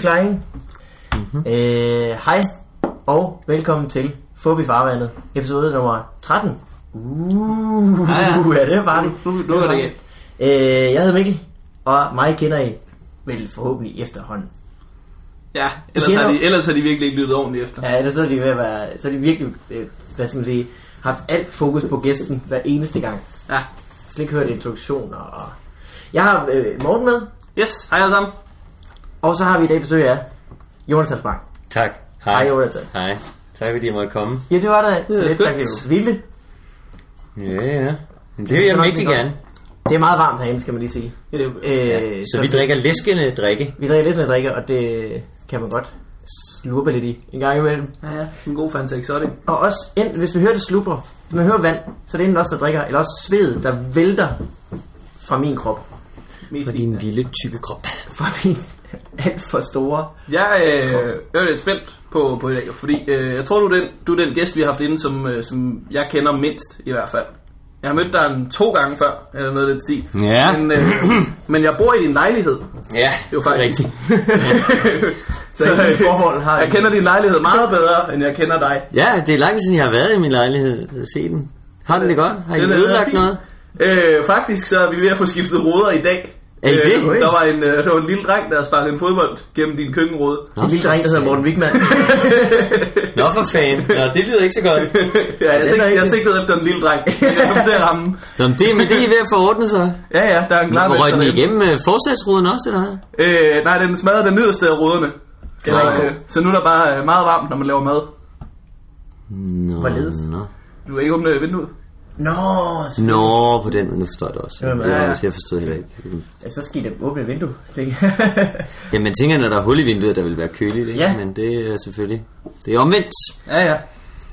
Flying. Mm-hmm. Øh, hej og velkommen til Fubi Farvandet, episode nummer 13. Uh, Ja, ja. ja, det var det. Nu, nu er det igen. Øh, jeg hedder Mikkel, og mig kender I vel forhåbentlig efterhånden. Ja, ellers har, de, ellers har de virkelig ikke lyttet ordentligt efter. Ja, ellers så er de ved at være, så er de virkelig, øh, hvad skal man sige, haft alt fokus på gæsten hver eneste gang. Ja. Slet ikke hørt introduktioner. Og... Jeg har øh, Morten med, Yes, hej alle sammen. Og så har vi i dag besøg af Jonathan Spang. Tak. Hej, Jonathan. Hej. Tak fordi jeg måtte komme. Ja, det var da. Så er lidt tak, ville. Ja, ja. Men det vil jeg Så rigtig gerne. Det er meget varmt herinde, skal man lige sige. Ja, det, Øh, Ja. Så vi drikker læskende drikke. vi drikker sådan drikke, og det kan man godt slurpe lidt i en gang imellem. ja, ja, en god Fanta Exotic. Og også, enten, hvis vi hører det slubrer, hvis man hører vand, så er det enten os, der drikker, eller også sved, der vælter fra min krop. Mest For i. din lille tykke krop. Fra min alt for store. Jeg, øh, jeg er lidt spændt på, på i dag, fordi øh, jeg tror, du er, den, du er den gæst, vi har haft inde, som, øh, som jeg kender mindst i hvert fald. Jeg har mødt dig en to gange før, eller noget af den stil. Ja. Men, øh, men jeg bor i din lejlighed. Ja, Det er jo faktisk rigtigt. Så i mit forhold har jeg kender din lejlighed meget bedre, end jeg kender dig. Ja, det er lang tid siden, jeg har været i min lejlighed og se den. Har den det godt? Har I ødelagt noget? Øh, faktisk så er vi ved at få skiftet ruder i dag. Er I det? Øh, der, var en, øh, der var en lille dreng, der sparkede en fodbold gennem din køkkenrude. Nå, En lille dreng, der hedder Morten Wigman. Nå for fan. Nå, det lyder ikke så godt. Ja, jeg, er jeg sigtede efter en lille dreng. Jeg kom til at ramme. Nå, men det, men det er I ved at få ordnet sig. Ja, ja, der er en klar Røg den igennem øh, forsatsruden også, eller hvad? Øh, nej, den smadrede den nederste af ruderne. Så, er ikke øh, så nu er der bare øh, meget varmt, når man laver mad. Nå, Hvorledes? Nå. Du kan ikke åbne vinduet. Nå, så, Nå, på den måde, nu forstår jeg det også. Jamen, Ja, ja, ja. ja. Jeg forstod heller ikke. ja, så skal da åbne vindue. tænker jeg. Jamen, man tænker, når der er hul i vinduet, der vil være køligt, ikke? Ja. Men det er selvfølgelig... Det er omvendt. Ja, ja.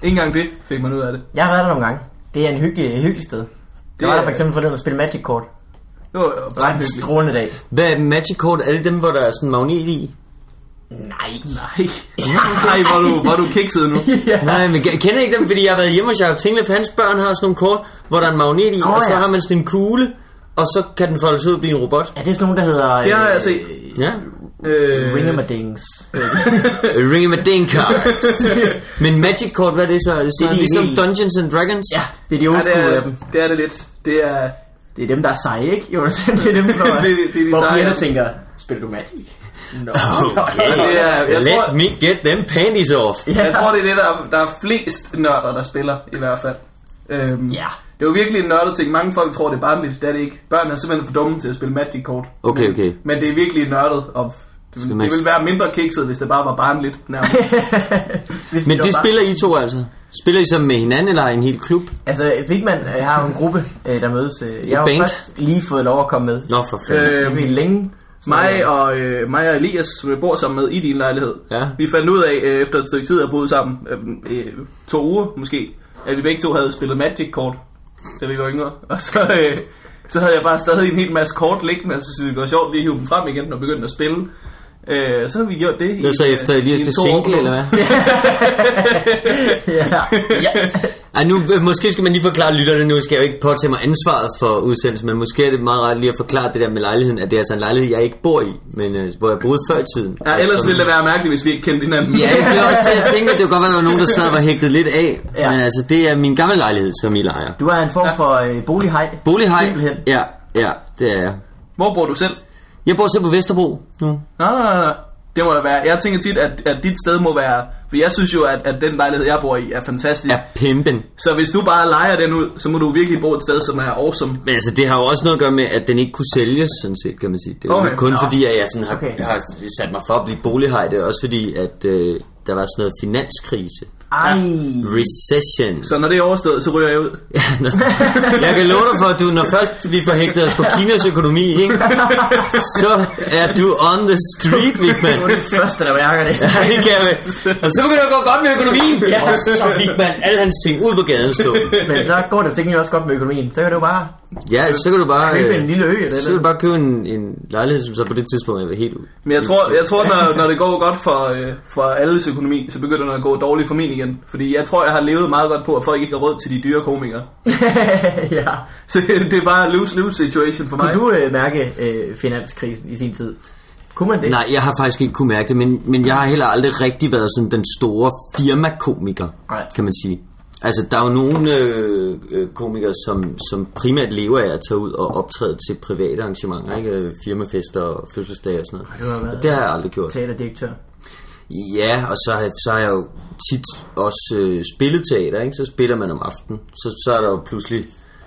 Ikke engang det fik man ud af det. jeg har været der nogle gange. Det er en hyggelig, hyggelig sted. Jeg var der er- for eksempel for den at spille Magic Kort. Det var jo Det var en strålende dag. Hvad er Magic Kort? Er det dem, hvor der er sådan en magnet i? Nej. Nej. Nej, hvor er du, hvor du kikset nu. ja. Nej, men jeg kender ikke dem, fordi jeg har været hjemme hos Jacob Tinglef. Hans børn har sådan nogle kort, hvor der er en magnet i, Åh, og så ja. har man sådan en kugle, og så kan den foldes ud og blive en robot. Er det sådan nogen, der hedder... Det har jeg set. Ja. Øh, Ringamadings. Ring of a ding cards. men Magic Kort, hvad er det så? Er det, sådan Det er de ligesom Dungeons and Dragons? ja, det er de ja, old det, school af er, dem. det er det lidt. Det er... Det er dem, der er seje, ikke? Jo, det er dem, hvor, Det- det er de hvor seje. tænker, spiller du Magic? Nå, Okay. Er, jeg, Let tror, me get them panties off. jeg tror, det er det, der, der er flest nørder, der spiller, i hvert fald. Øhm, Ja. Det er jo virkelig en nørdet ting. Mange folk tror, det er barnligt. Det er det ikke. Børn er simpelthen for dumme til at spille Magic-kort. Okay, men, okay. Men det er virkelig nørdet. Og det, vil, man- det ville være mindre kikset, hvis det bare var barnligt. Nærmest. Hvis Men det spiller I to altså? Spiller I så med hinanden, eller er en hel klub? Altså, Vigman øh, har jo en gruppe, øh, der mødes. øh, Jeg har først lige fået lov at komme med. Nå, for fanden. Øh, længe. Så, mig, og, øh, mig og Elias, som jeg bor sammen med i din lejlighed. Ja. Vi fandt ud af, øh, efter et stykke tid at boet sammen, øh, øh, to uger måske, at vi begge to havde spillet Magic-kort, da vi var yngre. Og så, øh, så havde jeg bare stadig en hel masse kort liggende, og så synes jeg, det var sjovt lige at hive dem frem igen og begynde at spille. Øh, så har vi gjort det. Det er så i, efter øh, Elias blev single, eller hvad? ja. ja. Ej, nu, øh, måske skal man lige forklare lytterne nu, skal jeg jo ikke påtage mig ansvaret for udsendelsen, men måske er det meget ret lige at forklare det der med lejligheden, at det er altså en lejlighed, jeg ikke bor i, men øh, hvor jeg boede før i tiden. Ja, ellers som- ville det være mærkeligt, hvis vi ikke kendte hinanden. Ja, det er også det, jeg tænker. Det kunne godt være, der var nogen, der sad og var hægtet lidt af. Ja. Ja. Men altså, det er min gamle lejlighed, som I lejer. Du er en form for øh, bolighej. Bolighej. Simpelthen. Ja, ja, det er jeg. Hvor bor du selv? Jeg bor selv på Vesterbro nu. Nej, nej, nej. Det må da være. Jeg tænker tit, at, at dit sted må være... For jeg synes jo, at, at den lejlighed, jeg bor i, er fantastisk. Er pimpen. Så hvis du bare leger den ud, så må du virkelig bo et sted, som er awesome. Men altså, det har jo også noget at gøre med, at den ikke kunne sælges, sådan set, kan man sige. Det er Okay. kun Nå. fordi, at jeg sådan har, okay. har sat mig for at blive bolighej. Det er også fordi, at øh, der var sådan noget finanskrise. Ej. Recession. Så når det er overstået, så ryger jeg ud. Ja, når, jeg kan love dig for, at du, når først vi får hægtet os på Kinas økonomi, ikke, så er du on the street, Du er Vigman. den første, der mærker det. Ja, det kan jeg. Og så begynder det at gå godt med økonomien. Ja. Og så Vigman, alle hans ting ud på gaden stå. Men så går det jo teknisk også godt med økonomien. Så kan du bare Ja, så kan du bare... købe øh, en lille ø. Eller Så kan du bare købe en, en lejlighed, som så på det tidspunkt er helt ud. Men jeg tror, jeg tror når, når det går godt for, øh, for alles økonomi, så begynder det at gå dårligt for min igen. Fordi jeg tror, jeg har levet meget godt på, at folk ikke har råd til de dyre komikere. ja. Så det er bare en lose-lose situation for mig. Kunne du øh, mærke øh, finanskrisen i sin tid? Kunne man det? Nej, jeg har faktisk ikke kunne mærke det, men, men jeg har heller aldrig rigtig været sådan den store firmakomiker, Nej. kan man sige. Altså, der er jo nogle øh, øh, komikere, som, som primært lever af at tage ud og optræde til private arrangementer, ikke? Øh, Firmafester og fødselsdage og sådan noget. været- Og det har jeg aldrig gjort. Teaterdirektør. Ja, og så, har- så har jeg jo tit også øh, spillet teater, ikke? Så spiller man om aftenen. Så, så er der jo pludselig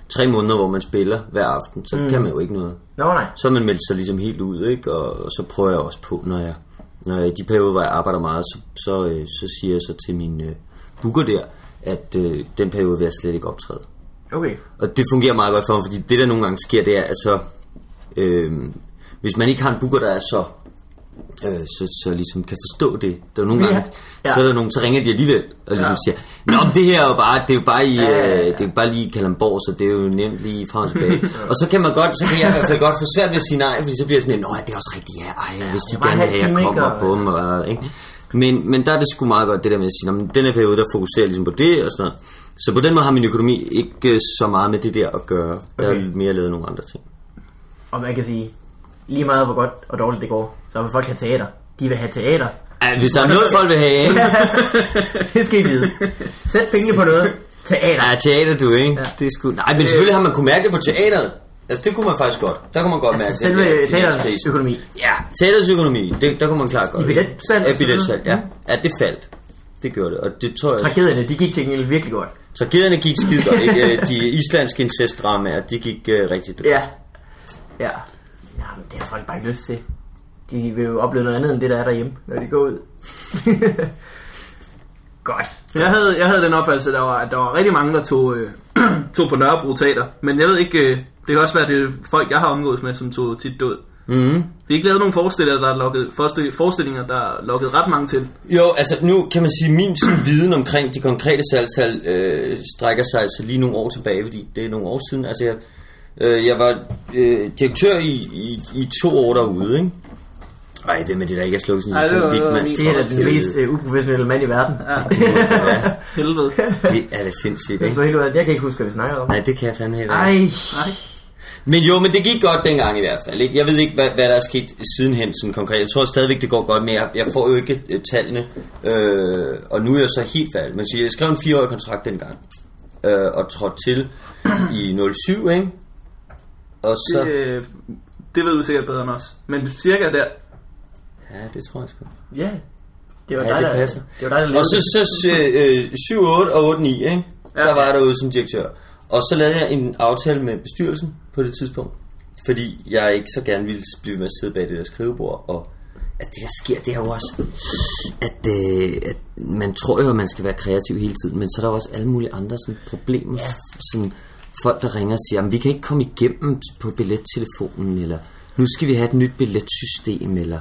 tre måneder, hvor man spiller hver aften. Så mm. kan man jo ikke noget. Nå nej. Så man meldt sig ligesom helt ud, ikke? Og, og så prøver jeg også på, når jeg, når jeg i de perioder, hvor jeg arbejder meget, så, så, øh, så siger jeg så til min øh, booker der, at øh, den periode vil jeg slet ikke optræde. Okay. Og det fungerer meget godt for mig, fordi det der nogle gange sker, det er, altså, øh, hvis man ikke har en booker, der er så, øh, så, så ligesom kan forstå det, der er nogle gange, Ja. Ja. så er der nogen, så ringer de alligevel, og ligesom siger, Nå, men det her er jo bare, det er jo bare i, Ja, ja, ja. øh, det er bare lige i Kalamborg, så det er jo nemt lige frem og tilbage. og så kan man godt, så kan jeg i hvert fald godt få svært ved at sige nej, fordi så bliver jeg sådan, Nå, det er også rigtigt, ja, ej, hvis de er gerne vil have, jeg kommer på dem, og, ikke? Men, men der er det sgu meget godt, det der med at sige, "Nå, men den her periode, der fokuserer jeg ligesom på det, og sådan noget. Så på den måde har min økonomi ikke øh, så meget med det der at gøre. Jeg Okay. har mere lavet nogle andre ting. Og man kan sige, lige meget hvor godt og dårligt det går, så vil folk have teater. De vil have teater. Ja, hvis der er noget, folk vil have, det skal I vide. Sæt pengene på noget. Teater. Ja, teater du, ikke? Ja. Det er sgu... Nej, men selvfølgelig har man kunne mærke det på teateret. Altså, det kunne man faktisk godt. Der kunne man godt Altså mærke selve den finanskrise. økonomi. Ja, teaterets økonomi, det, der kunne man klart godt. I billetsalg Ja, billetsalg, ja. Ja, det faldt. Det gjorde det, og det tror jeg... Tragedierne, de gik til gengæld virkelig godt. Tragedierne gik skide godt, ikke? Øh, De islandske incestdramaer, de gik uh, rigtig dårligt. Ja. Ja. Jamen, det har folk bare ikke lyst til. De vil jo opleve noget andet end det, der er derhjemme, når de går ud. godt. Jeg havde, jeg havde den opfattelse, der var, at der var rigtig mange, der tog, øh, tog på Nørrebro Teater. Men jeg ved ikke, øh, det kan også være, det er folk, jeg har omgået med, som tog tit død. Mm-hmm. Vi ikke lavet nogle forestillinger, der er lukket, forestillinger, der er lukket ret mange til. Jo, altså nu kan man sige, min viden omkring de konkrete salgstal øh, strækker sig altså lige nogle år tilbage, fordi det er nogle år siden. Altså jeg, øh, jeg var øh, direktør i, i, i to år derude, ikke? Ej, det med det der ikke er slukket sådan Ej, det en konflikt, det mand. er da den mest øh, uprofessionelle mand i verden. Ja. Helvede. Det er da sindssygt, Det ikke? er helt Jeg kan ikke huske, hvad vi snakker om. Nej, det kan jeg fandme heller Ej. ikke. Nej. Men jo, men det gik godt dengang i hvert fald. Ikke? Jeg ved ikke, hvad, hvad der er sket sidenhen sådan konkret. Jeg tror stadigvæk, det går godt, men jeg, jeg får jo ikke uh, tallene. Øh, og nu er jeg så helt færdig. Man siger, jeg skrev en fireårig kontrakt dengang. Øh, og trådte til i 07, ikke? Og så... Det, øh, det ved du sikkert bedre end os. Men cirka der. Ja, det tror jeg sgu. Ja. Det var Ja, dig, det der, passer. det var dig, der Og så, så øh, 7, 8 og 8, 9, ikke? Ja. Der var jeg derude som direktør. Og så lavede jeg en aftale med bestyrelsen på det tidspunkt. Fordi jeg ikke så gerne ville blive med at sidde bag det der skrivebord. Og at det der sker, det er jo også, at, øh, at man tror jo, at man skal være kreativ hele tiden. Men så er der også alle mulige andre sådan, problemer. Ja. Sådan, folk, der ringer og siger, vi kan ikke komme igennem på billettelefonen, eller nu skal vi have et nyt billetsystem, eller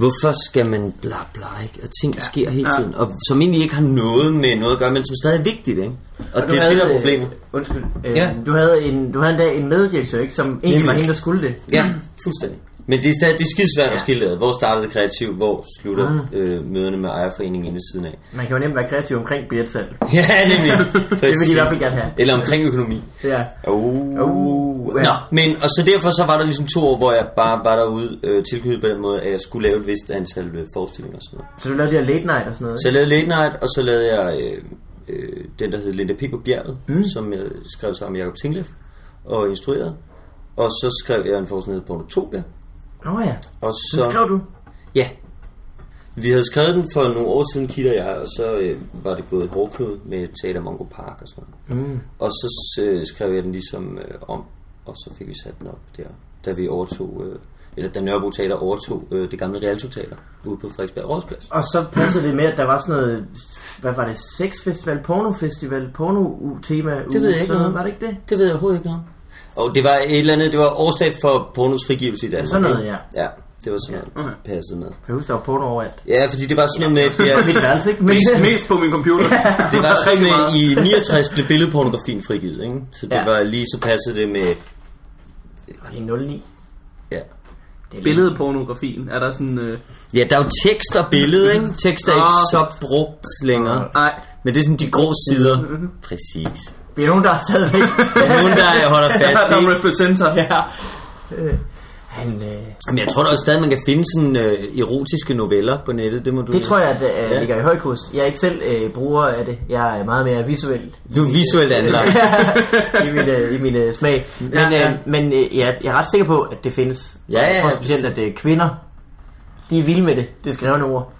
hvorfor skal man bla bla, ikke? Og ting ja. sker hele Ja. tiden, og som egentlig ikke har noget med noget at gøre, men som stadig er vigtigt, ikke? Og, du det er det, der er problemet. Øh, undskyld. Øh, Ja. du, havde en, du havde endda en meddirektør, ikke, som egentlig Nemlig. var hende, der skulle det. Ja, fuldstændig. Men det er stadig det er skidesvært at skille ad. Hvor startede det kreativt? Hvor slutter Mm. øh, møderne med ejerforeningen inde siden af? Man kan jo nemt være kreativ omkring billetsalg. Ja, nemlig. Det vil de i hvert fald gerne have. Eller omkring økonomi. Ja. Oh. Oh, ja. Nå, men og så derfor så var der ligesom to år, hvor jeg bare var derude øh, tilknyttet på den måde, at jeg skulle lave et vist antal øh, forestillinger og sådan noget. Så du lavede de her late night og sådan noget, Så jeg lavede Late Night, og så lavede jeg øh, øh, den, der hed Linda P. på bjerget, mm. som jeg skrev sammen med Jacob Tingleff og instruerede. Og så skrev jeg en forestilling, der hed Pornotopia. Nå ja. Og Så så, skrev du? Ja. Vi havde skrevet den for nogle år siden, Kit og jeg, og så øh, var det gået hårdknud med Teater Mongo Park og sådan noget. Mm. Og så øh, skrev jeg den ligesom øh, om, og så fik vi sat den op der, da vi overtog, øh, eller da Nørrebro Teater overtog øh, det gamle Realto Teater ude på Frederiksberg Rådsplads. Og så passede det med, at der var sådan noget, hvad var det, sexfestival, pornofestival, porno-tema Det ved jeg ikke noget. Var det ikke det? Det ved jeg overhovedet ikke noget. Og det var et eller andet, det var årsdag for pornos frigivelse i Danmark. Sådan noget, ja. Ja, det var sådan noget, Okay. det passede med. Jeg kan huske, der var porno overalt. Ja, fordi det var sådan noget med, Ja. ja, Mit værelse, ikke? Men, Mest, mest på min computer. det var sådan med, i 69 blev billedpornografien frigivet, ikke? Så det Ja. var lige så passede det med, var det 09? ja. Det er Billedpornografien. Er der sådan... Øh... Ja, der er jo tekst og billede, ikke? Tekst er ikke Ah. så brugt længere. Nej. Men det er sådan de grå sider. Præcis. Vi er nogen, der er stadigvæk... Der er nogen, der holder fast Der i. er representer. ja. Han, øh, Men jeg tror da også stadig, man kan finde sådan øh, erotiske noveller på nettet. Det må du det tror jeg, at øh, Ja. ligger i høj kurs. Jeg er ikke selv øh, bruger af det. Jeg er meget mere visuel. Du er visuelt anlagt. I min, øh, i min øh, smag. Men, Ja, ja. øh, men øh, jeg, jeg er ret sikker på, at det findes. Ja, ja, Jeg tror specielt, at øh, kvinder, de er vilde med det. Det er skrevne ord.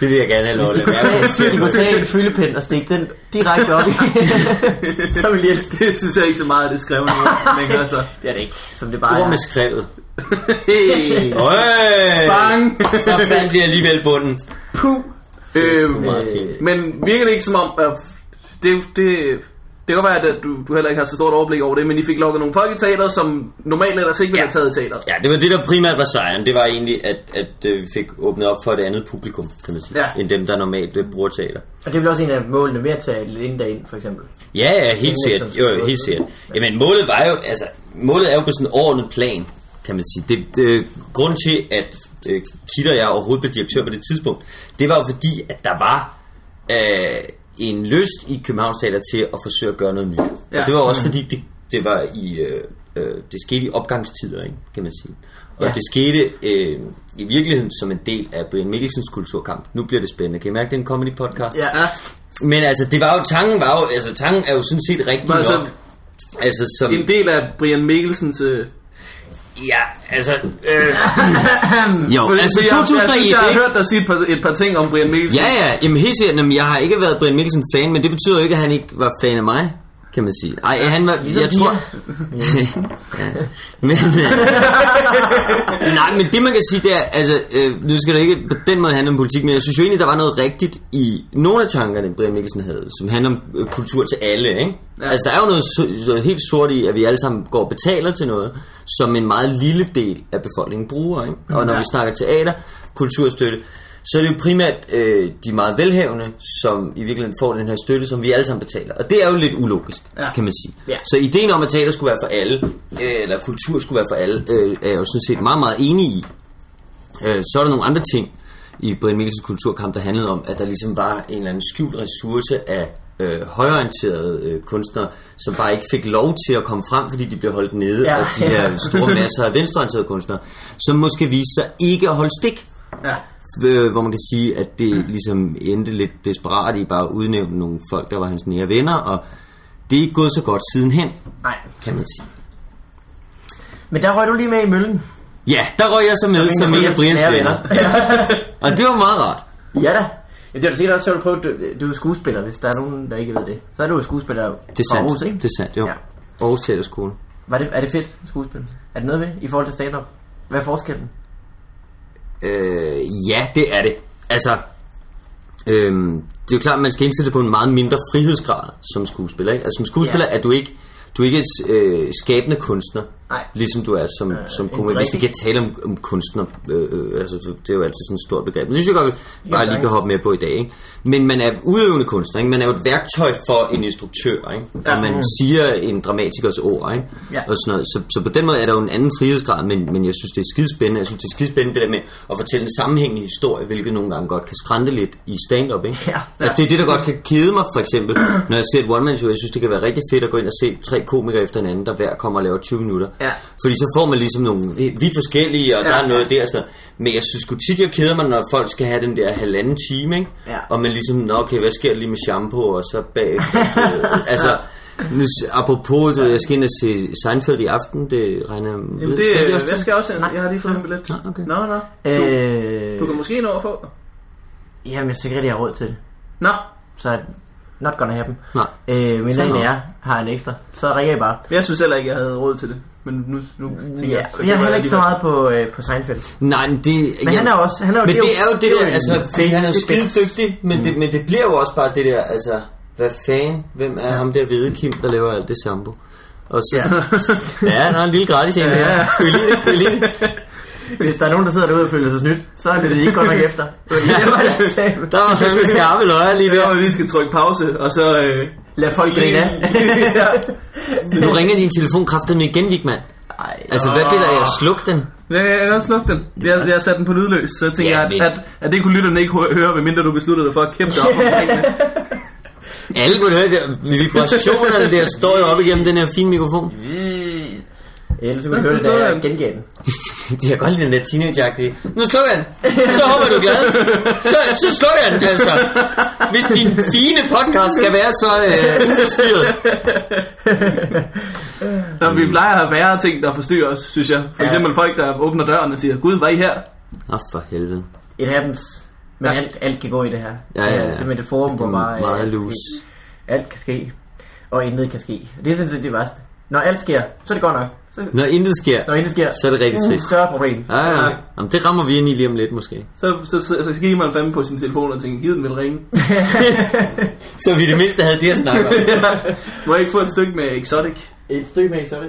Det vil jeg gerne have lov Hvis til. kunne tage, de kunne tage en fyldepind og stikke den direkte op i, så de elske det. Synes jeg ikke så meget, det skrev nu. længere, så. Det er det ikke, som det bare Ord er. med skrevet. Hey. Øj! Bang! Så fandt vi alligevel bunden. Puh. Er Øhm, fint. men virker det ikke som om, at det, det, det kan godt være, at du, du heller ikke har så stort overblik over det, men I fik lukket nogle folk i teateret, som normalt ellers ikke ville have taget i teateret. Ja, det var det, der primært var sejren. Det var egentlig, at, at øh, vi fik åbnet op for et andet publikum, kan man sige. Ja. End dem, der normalt øh, bruger teater. Og det vel også en af målene ved at tage Linda ind, for eksempel. Ja, ja, helt sikkert. Jo, helt sikkert. Jamen, målet var jo, altså, målet er jo på sådan en ordnet plan, kan man sige. Det, det, grund til, at øh, Kit og jeg overhovedet blev direktør på det tidspunkt, det var jo fordi, at der var øh, en lyst i Københavns Teater til at forsøge at gøre noget nyt. Ja. Og det var også fordi, det, det var i, øh, øh, det skete i opgangstider, ikke, kan man sige. Og Ja. det skete øh, i virkeligheden som en del af Brian Mikkelsens kulturkamp. Nu bliver det spændende. Kan I mærke, det er en comedy podcast? Ja. Men altså, det var jo, tanken var jo, altså, tanken er jo sådan set rigtig Men nok. altså, Altså, som, En del af Brian Mikkelsens... Øh, ja, altså, øh, jo, fordi altså jeg, jeg, 2001, synes, jeg har hørt dig sige et par, et par ting om Brian Mikkelsen. Ja, ja, jamen helt sikkert, jamen, jeg har ikke været Brian Mikkelsen fan, men det betyder jo ikke, at han ikke var fan af mig, kan man sige. Ej, han var, Ligesom jeg tror... ja. Men, øh, nej, men det man kan sige, det er, altså, øh, nu skal det ikke på den måde handle om politik, men jeg synes jo egentlig, der var noget rigtigt i nogle af tankerne, Brian Mikkelsen havde, som handler om øh, kultur til alle, ikke? Ja. Altså, der er jo noget så, så helt sort i, at vi alle sammen går og betaler til noget, som en meget lille del af befolkningen bruger, ikke? Og når Ja. vi snakker teater, kulturstøtte, så er det jo primært øh, de meget velhavende, som i virkeligheden får den her støtte, som vi alle sammen betaler. Og det er jo lidt ulogisk, Ja. kan man sige. Ja. Så ideen om, at teater skulle være for alle, øh, eller kultur skulle være for alle, øh, er jeg jo sådan set meget, meget enig i. Øh, så er der nogle andre ting i Brian Mikkelsens kulturkamp, der handlede om, at der ligesom var en eller anden skjult ressource af øh, højorienterede øh, kunstnere, som bare ikke fik lov til at komme frem, fordi de blev holdt nede Ja, af de her store masser af venstreorienterede kunstnere, som måske viste sig ikke at holde stik Ja. Øh, hvor man kan sige, at det ligesom endte lidt desperat i bare at udnævne nogle folk, der var hans nære venner, og det er ikke gået så godt sidenhen, Nej. kan man sige. Men der røg du lige med i møllen. Ja, der røg jeg så med som en af Brians venner. Og det var meget rart. Ja da. Ja, det er da sikkert også sjovt at prøve, du, du er skuespiller, hvis der er nogen, der ikke ved det. Så er du jo skuespiller Det er sandt. Aarhus, ikke? Det er sandt, jo. Ja. Ja. Aarhus Teaterskole. Var det, er det fedt, skuespil? Er det noget ved, i forhold til stand-up? Hvad er forskellen? Øh, ja, det er det. Altså, øhm, det er jo klart, at man skal indstille på en meget mindre frihedsgrad som skuespiller. Ikke? Altså, som skuespiller Ja. er du ikke, du er ikke øh, skabende kunstner, Nej. ligesom du er som, øh, som komiker. Hvis vi kan tale om, om kunstner, øh, øh, altså, det er jo altid sådan et stort begreb. Men det synes jeg godt, vi bare lige kan hoppe med på i dag. Ikke? Men man er udøvende kunstner, ikke? man er jo et værktøj for en instruktør, ikke? Ja. og man siger en dramatikers ord, ikke? Ja. og sådan noget. Så, så på den måde er der jo en anden frihedsgrad, men, men jeg synes, det er skidespændende. Jeg synes, det er skidespændende det der med at fortælle en sammenhængende historie, hvilket nogle gange godt kan skrænte lidt i stand-up. Ikke? Ja. Altså, det er det, der godt kan kede mig, for eksempel, når jeg ser et one-man-show. Jeg synes, det kan være rigtig fedt at gå ind og se tre komikere efter hinanden, der hver kommer og laver 20 minutter. Ja. Fordi så får man ligesom nogle vidt forskellige, og Ja. der er noget der sådan. Men jeg synes sgu tit, jeg keder mig, når folk skal have den der halvanden time, ikke? Ja. Og man ligesom, nå okay, hvad sker der lige med shampoo, og så bagefter, altså, nu, apropos, du, jeg skal ind og se Seinfeld i aften, det regner jeg med. Jamen, det, skal øh, også jeg til? skal også ind. Jeg har lige fået en billet. Nå, okay. Nå, nå. Du, Øh, du kan måske nå at få. Jamen, jeg synes ikke rigtig, jeg har råd til det. Nå, Så not gonna happen. Nej. Øh, men af nok. jer har en ekstra. Så ringer I bare. jeg synes heller ikke, jeg havde råd til det. Men nu, nu tænker Ja, jeg... så jeg er kan heller ikke så meget på, øh, på Seinfeld. Nej, men det... Men han er også... Han er jo, Men det er jo det der, altså, fordi han er jo skide dygtig, men, det, men det bliver jo også bare det der, altså, hvad fanden, hvem er ham der hvide Kim, der laver alt det shampoo? Og så, ja, der er en lille gratis en Ja, der. ja. Kan vi lide det? Kan lide det? Hvis der er nogen, der sidder derude og føler sig snydt, så er det det ikke godt nok efter. Det var lige det, var, jeg sagde. Der var fandme skarpe løjer lige Det er, der. hvor vi lige skal trykke pause, og så... Øh, Lad folk grine af. Nu ringer din telefon kraftedeme igen, Vigman. Ej, Altså, hvad bliver der af at slukke den? Jeg, jeg kan også slukke den. Jeg, jeg har sat den på lydløs, så jeg tænker, Ja, at, at, at det kunne lytterne ikke hø- høre, medmindre du besluttede dig for at kæmpe op omkring det. Alle kunne høre det. Vibrationerne der står jo op igennem den her fine mikrofon. Ellers så kunne du høre det, da jeg gengav den. Det er godt lide den der teenage Nu slukker jeg den. Så håber jeg, du er glad. Så, så slukker jeg den, altså. Hvis din fine podcast skal være så øh, uforstyrret. Nå, vi plejer at have værre ting, der forstyrrer os, synes jeg. For Ja. eksempel folk, der åbner døren og siger, Gud, hvad er I her? Åh, for helvede. It happens. Men Ja. alt, alt kan gå i det her. Ja, ja, ja. Det er simpelthen et forum, Det hvor er bare... meget alt kan loose. Alt kan ske. Og intet kan ske. Det er sådan set det værste. Når alt sker, så er det godt nok. Så, Når intet sker, når intet sker, så er det rigtig uh, trist. større problem. Ja, ja. Jamen, det rammer vi ind i lige om lidt, måske. Så, så, så, så skriver man fandme på sin telefon og tænker, giv den vil ringe. Så vi det mindste havde det at snakke om. Må jeg ikke få et stykke med Exotic? Et stykke med, sorry.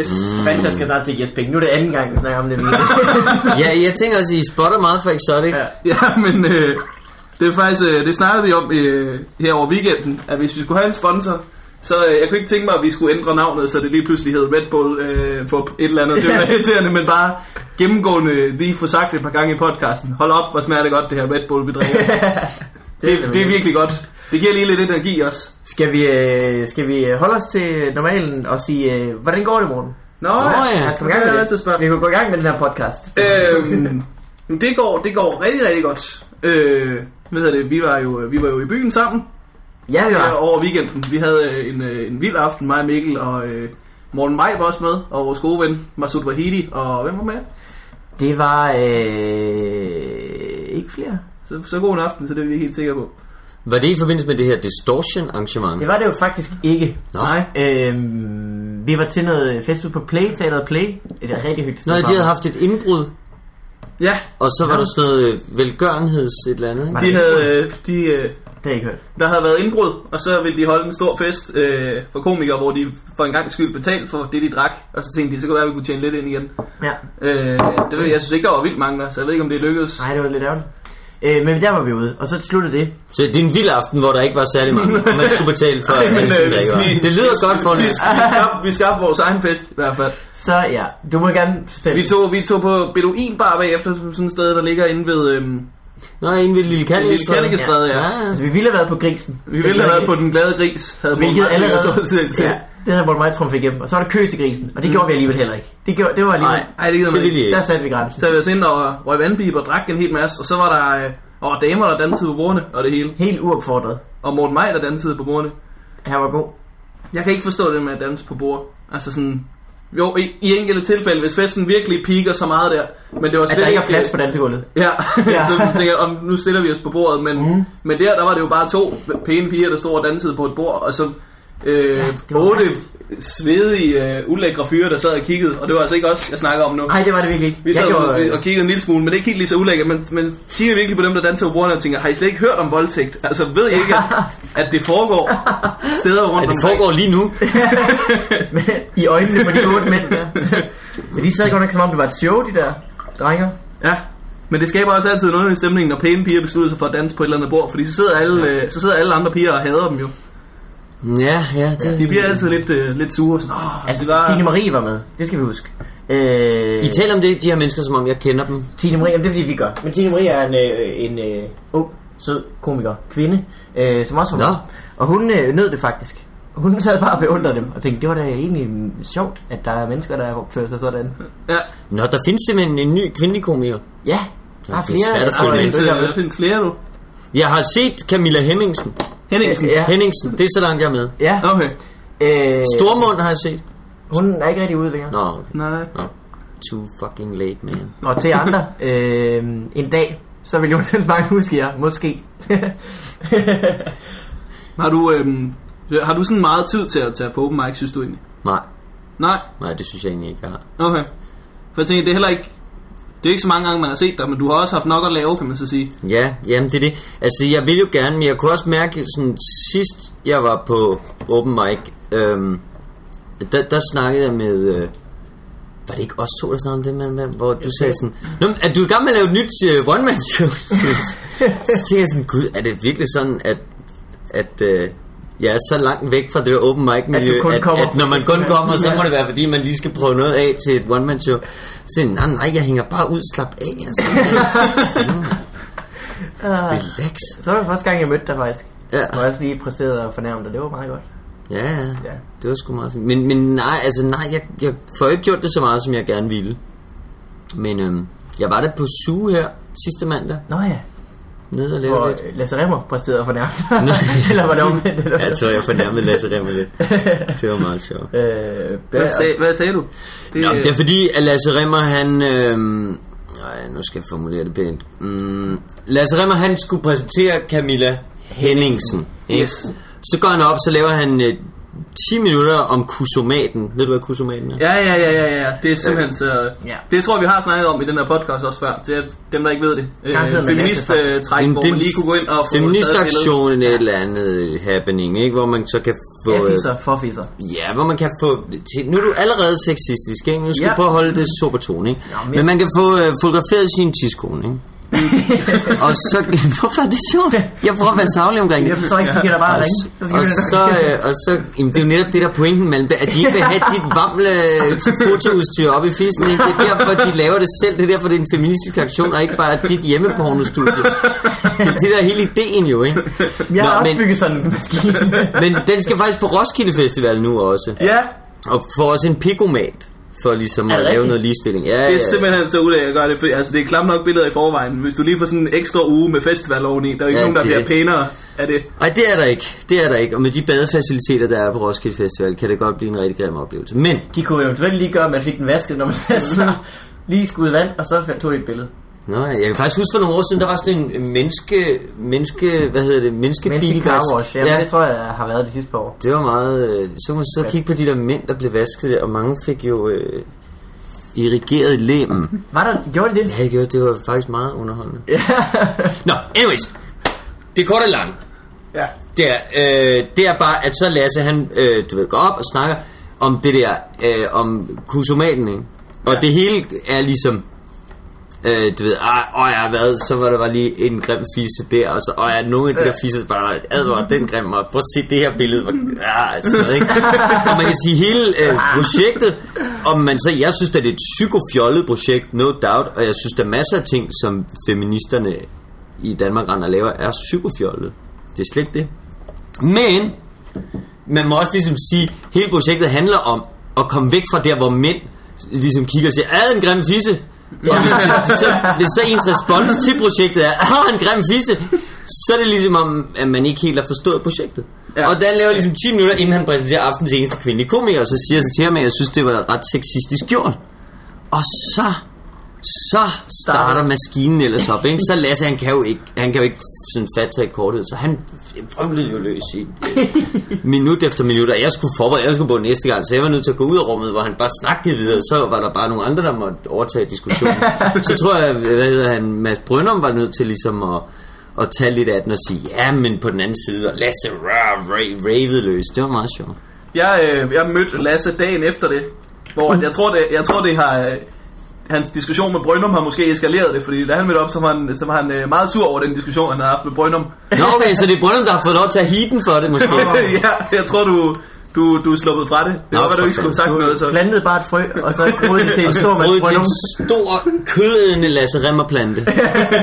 Yes. Mm. Jeg skal snart til Jes Penge. Nu er det anden gang, vi snakker om det. Ja, jeg tænker også, I spotter meget for Exotic. Ja, ja men øh, det er faktisk, øh, det snakkede vi om øh, her over weekenden, at hvis vi skulle have en sponsor, så øh, jeg kunne ikke tænke mig, at vi skulle ændre navnet, så det lige pludselig hed Red Bull øh, for et eller andet. Det var irriterende, men bare gennemgående lige få sagt et par gange i podcasten. Hold op, hvor smager det godt, det her Red Bull, vi drikker. det, det er virkelig godt. Det giver lige lidt energi også. Skal vi, øh, skal vi holde os til normalen og sige, øh, hvordan går det, morgen? Nå, Nå, ja. Ja, skal vi gang med det? Vi kan gå i gang med den her podcast. øhm, det går, det går rigtig, rigtig godt. Øh, hvad hedder det? Vi var jo, vi var jo i byen sammen. Ja, Ja. var. over weekenden. Vi havde øh, en, øh, en vild aften, mig og Mikkel, og øh, Morten Maj var også med, og vores gode ven, Masud Wahidi, og hvem var med? Det var øh, ikke flere. Så, så god en aften, så det er vi helt sikre på. Var det i forbindelse med det her Distortion arrangement? Det var det jo faktisk ikke. Nej. Øhm, vi var til noget festival på Play, teateret Play. Et rigtig hyggeligt sted de havde haft et indbrud, Ja, og så var der sådan noget øh, velgørenheds et eller andet. Nej. de havde, øh, de, øh, Det har jeg ikke hørt. der havde været indbrud, og så ville de holde en stor fest øh, for komikere, hvor de for en gang skyld betalte for det, de drak. Og så tænkte de, så kunne det være, at vi kunne tjene lidt ind igen. Ja. Øh, det, ved- jeg synes ikke, der var vildt mange der, så jeg ved ikke, om det lykkedes. Nej, det var lidt ærgerligt. Øh, men der var vi ude, og så sluttede det. Så det er en vild aften, hvor der ikke var særlig mange, og man skulle betale for Men, at øh, vi- Det lyder godt for Vi, vi, skabte, vi skabte vores egen fest, i hvert fald. Så ja, du må gerne fortælle. Vi tog, vi tog på Beduin Bar bagefter, sådan et sted, der ligger inde ved... Øhm, Nå, en ved Lille Lille Kallikestræde. Ja. ja. Altså, vi ville have været på grisen. Vi ville have været på den glade gris, havde Hvilket allerede... så til, til. Ja, det havde Morten Maj trumfet igennem. Og så var der kø til grisen, og det gjorde vi alligevel heller ikke. Det, gjorde, det var alligevel... Nej, Ej, det gider man ikke. I Der satte vi grænsen. Så vi os ind og røg vandpiber og drak en hel masse, og så var der øh, og var damer, der dansede på bordene, og det hele. Helt uopfordret. Og Morten Maj, der dansede på bordene. Han var god. Jeg kan ikke forstå det med at danse på bord. Altså sådan... Jo, i, i enkelte tilfælde, hvis festen virkelig piker så meget der. Men det var At slet der ikke er plads på dansegulvet. Ja, Ja. ja. så tænker jeg, om nu stiller vi os på bordet, men, mm. men der, der var det jo bare to pæne piger, der stod og dansede på et bord, og så øh, Ja, ja, det otte svedige, øh, ulækre fyre, der sad og kiggede, og det var altså ikke os, jeg snakker om nu. Nej, det var det virkelig ikke. Vi sad gjorde, og, og kiggede en lille smule, men det er ikke helt lige så ulækkert, men, men kigger virkelig på dem, der danser på bordene og tænker, har I slet ikke hørt om voldtægt? Altså, ved I ikke, at, at det foregår steder rundt At det omkring? foregår lige nu. I øjnene på de otte mænd der. Men de sad godt nok som om det var et show, de der drenger. Ja, men det skaber også altid noget i stemningen, når pæne piger beslutter sig for at danse på et eller andet bord, fordi så sidder alle, ja. øh, så sidder alle andre piger og hader dem jo. Ja, ja, det... De bliver altid lidt, øh, lidt sure. Sådan, oh, Altså, det var... Tine Marie var med. Det skal vi huske. Øh, I taler om det, de her mennesker, som om jeg kender dem. Tine Marie, jamen, det er fordi vi gør. Men Tine Marie er en, øh, en øh, ung, sød komiker, kvinde, øh, som også var med. Nå. Og hun øh, nød det faktisk. Hun sad bare og beundrede dem og tænkte, det var da egentlig mm, sjovt, at der er mennesker, der opfører sig sådan. Ja, Nå, der findes simpelthen en ny kvindelig komiker. Ja, der er det er flere. svært at der følge er med. øh, der findes flere nu. Jeg har set Camilla Hemmingsen. Henningsen. Ja. Henningsen, det er så langt jeg er med. Ja, Okay. øh, Stormund har jeg set. hun er ikke rigtig ude længere. Nå, okay. Nej. Nå. Too fucking late, man. Og til andre, øh, en dag, så vil Jonas Bank huske jer, måske. Har du, øhm, har du sådan meget tid til at tage på open mic, synes du egentlig? Nej, Nej? nej, det synes jeg egentlig ikke, jeg har. Okay. For jeg tænker, det er heller ikke... Det er ikke så mange gange, man har set dig, men du har også haft nok at lave, kan man så sige. Ja, jamen det er det. Altså, jeg vil jo gerne, men jeg kunne også mærke, sådan sidst jeg var på open mic, øhm, der, der snakkede jeg med... Øh, var det ikke os to, der snakkede om det, med, hvor du sagde sådan, Nå, er du i gang med at lave et nyt uh, one-man-show? så, så tænkte jeg sådan, gud, er det virkelig sådan, at, at øh, jeg er så langt væk fra det der open mic miljø, At at, at, når man kun kommer, så må det være, fordi man lige skal prøve noget af til et one-man-show. Så jeg, nej, nej, jeg hænger bare ud, slap af. Altså, Relax. Så var det første gang, jeg mødte dig faktisk. Ja. Jeg har også lige præsteret at fornærme dig, det var meget godt. Ja, ja, Ja. det var sgu meget fint. Men, men nej, altså nej, jeg, jeg får ikke gjort det så meget, som jeg gerne ville. Men øhm, jeg var der på suge her sidste mandag, Nå ja, nede og lave lidt. Lasse Remmer præsterede for nærmest. Eller var det omvendt? Eller? Jeg tror, jeg fornærmede Lasse Remmer lidt. Det var meget sjovt. Øh, Hvad, sag, hvad sagde du? Det, Nå, det er fordi, at Lasse Remmer, han... Nej, nu skal jeg formulere det pænt. Mm, Lasse Remmer, han skulle præsentere Camilla Henningsen. ikke? Yes. Så går han op, så laver han øh, 10 minutter om kusomaten. Ved du, hvad kusomaten er? Ja, ja, ja, ja, ja. Det er simpelthen så... Ja. Det tror jeg, vi har snakket om i den her podcast også før. Til dem, der ikke ved det. Øh, feminist træk, Det- hvor man lige kunne gå ind og få taget et Feministaktion en et eller andet happening, ikke? Hvor man så kan få... Ja, øh, fisser, for fisser. Ja, hvor man kan få... til- Nu er du allerede sexistisk, ikke? Nu skal Ja. du prøve at holde det super tone, ikke? Ja, men- Men man kan få øh, fotograferet sin tidskone, ikke? og så... Hvorfor er det sjovt? Jeg prøver at være savlig omkring det. Jeg forstår ikke, de kan da bare Og, ringe. Så og, så, øh, og så, jamen det er jo netop det der pointen, man, at de ikke vil have dit vamle fotoudstyr op i fissen. Ikke? Det er derfor, de laver det selv. Det er derfor, det er en feministisk aktion, og ikke bare dit hjemmepornostudie. Det, det der er hele ideen jo, ikke? Jeg har Nå, også men- bygget sådan en maskine. Men den skal faktisk på Roskilde Festival nu også. Ja, Og får også en pikomat for ligesom at lave noget ligestilling. Ja, det er ja. simpelthen så ulækkert at gøre det. For, altså, det er klamt nok billeder i forvejen. Hvis du lige får sådan en ekstra uge med festival oveni, der er jo ikke Ja, nogen, der det- bliver pænere af det. Ej, det er der ikke. Det er der ikke. Og med de badefaciliteter, der er på Roskilde Festival, kan det godt blive en rigtig grim oplevelse. Men De kunne eventuelt lige gøre, at man fik den vasket, når man så lige skulle ud i vand, og så tog de et billede. Nå, jeg kan faktisk huske for nogle år siden, der var sådan en menneske, menneske, hvad hedder det, Menneske menneskebilvask. wash, ja, ja. det tror jeg har været de sidste par år. det var meget, øh, så kan man så kigge på de der mænd, der blev vasket der, og mange fik jo øh, irrigeret lem. Var der, gjorde de det? Ja, det gjorde det. var faktisk meget underholdende. Nå, anyways. Det korte og lange. Ja. Det er, øh, det er bare, at så Lasse, han, øh, du ved, går op og snakker om det der, øh, om kusomaten, ikke? Og Ja. det hele er ligesom, øh, du ved, åh, åh ja, hvad, så var der bare lige en grim fisse der, og så, åh ja, nogle af de der fisser bare, advar, den grim, og prøv at se det her billede, hvor, ja, sådan noget, ikke? Og man kan sige, hele øh, projektet, om man så, jeg synes, at det er et psykofjollet projekt, no doubt, og jeg synes, der er masser af ting, som feministerne i Danmark render og laver, er psykofjollet. Det er slet ikke det. Men man må også ligesom sige, hele projektet handler om at komme væk fra der, hvor mænd ligesom kigger og siger, er en grim fisse? Og hvis, hvis, så, hvis så ens respons til projektet er, ah, en grim fisse, så er det ligesom om, at man ikke helt har forstået projektet. Ja. Og der laver ligesom 10 minutter, inden han præsenterer aftens eneste kvindelige komiker, og så siger så til ham, at jeg synes, det var ret sexistisk gjort. Og så, så starter maskinen ellers op, ikke? Så Lasse, han kan jo ikke, han kan jo ikke sådan fatte sig i kortet, så han prøvede jo løs i øh, minut efter minut, og jeg skulle forberede, jeg skulle på næste gang, så jeg var nødt til at gå ud af rummet, hvor han bare snakkede videre, så var der bare nogle andre, der måtte overtage diskussionen. så tror jeg, hvad hedder han, Mads Brøndum var nødt til ligesom at, at tage lidt af den og sige, ja, men på den anden side, og Lasse rah, ra- ravede løs. Det var meget sjovt. Jeg, øh, jeg mødte Lasse dagen efter det, hvor jeg tror, det, jeg tror, det har... Øh, Hans diskussion med Brøndum har måske eskaleret det, fordi da han mødte op, så var han, så var han øh, meget sur over den diskussion, han havde haft med Brøndum. Nå okay, så det er Brøndum, der har fået lov til at heaten for det, måske. ja, jeg tror, du, du, du er sluppet fra det. Det Nå, var, at du ikke skulle have sagt Du noget, så... plantede bare et frø, og så groede det til en stor brød til masse en stor, kødende Lasse Remmerplante,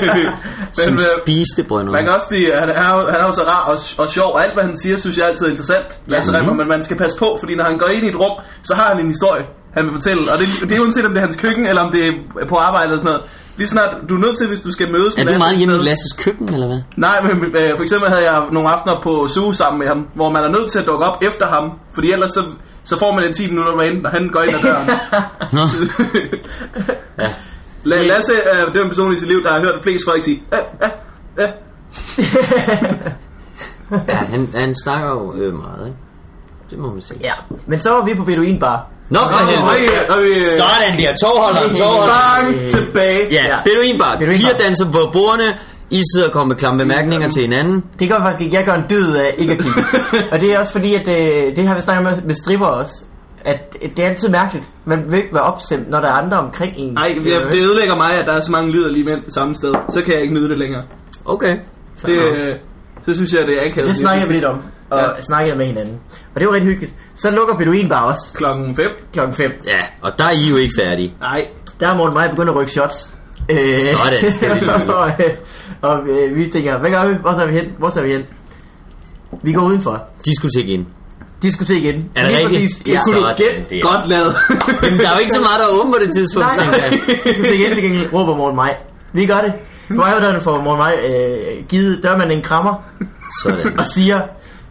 som øh, spiste Brøndum. Man kan også blive, han, han, er, han er jo så rar og, og sjov, og alt hvad han siger, synes jeg altid er interessant, Lasse Mhm. ja. Remmer, men man skal passe på, fordi når han går ind i et rum, så har han en historie, han vil fortælle, og det, det er uanset om det er hans køkken, eller om det er på arbejde eller sådan noget. Lige snart, du er nødt til, hvis du skal mødes Er med du meget et hjemme i Lasses køkken, eller hvad? Nej, men øh, for eksempel havde jeg nogle aftener på Zoo sammen med ham, hvor man er nødt til at dukke op efter ham, fordi ellers så, så får man en 10 minutter rant, når han går ind ad døren. Nå. La- Lasse er den person i sit liv, der har hørt flest folk sige, øh, øh, øh. Ja, han, han snakker jo øh, meget, ikke? Det må man sige. Ja, men så var vi på Beduin Bar. Nå, for Og helvede. vi- Sådan der, togholderen, togholderen. Bang, tilbage. Ja, Ja. Beduinbar. Beduinbar. Piger danser på bordene. I sidder og kommer med klamme bemærkninger til hinanden. Det gør faktisk ikke. Jeg gør en død af ikke at kigge. og det er også fordi, at øh, det har vi snakket med, med stripper også. At det er altid mærkeligt. Man vil ikke være opstemt, når der er andre omkring en. Nej, jeg, det ødelægger mig, at der er så mange liderlige mænd det samme sted. Så kan jeg ikke nyde det længere. Okay. Det, øh, så synes jeg, det er akavet. det snakker vi lidt om. Og Ja. snakkede med hinanden. Og det var rigtig hyggeligt. Så lukker Beduin Bar også Klokken 5. klokken 5. Ja, og der er I jo ikke færdige. Nej. Der er Morten Maj begyndt at rykke shots. Øh, Sådan skal vi og, og øh, vi tænker, hvad gør vi? Hvor tager vi hen? Hvor tager vi hen? Vi går udenfor. Diskotek ind. diskotek igen. Er det Lige rigtigt? Præcis. Ja. Kunne du Sådan gætte der. godt lavet. Jamen, der er jo ikke så meget, der er åben på det tidspunkt, Nej, tænker jeg. diskotek igen til gengæld råber Morten Maj. Vi gør det. Vejudøren får Morten Maj øh, givet dørmanden en krammer Sådan. og siger,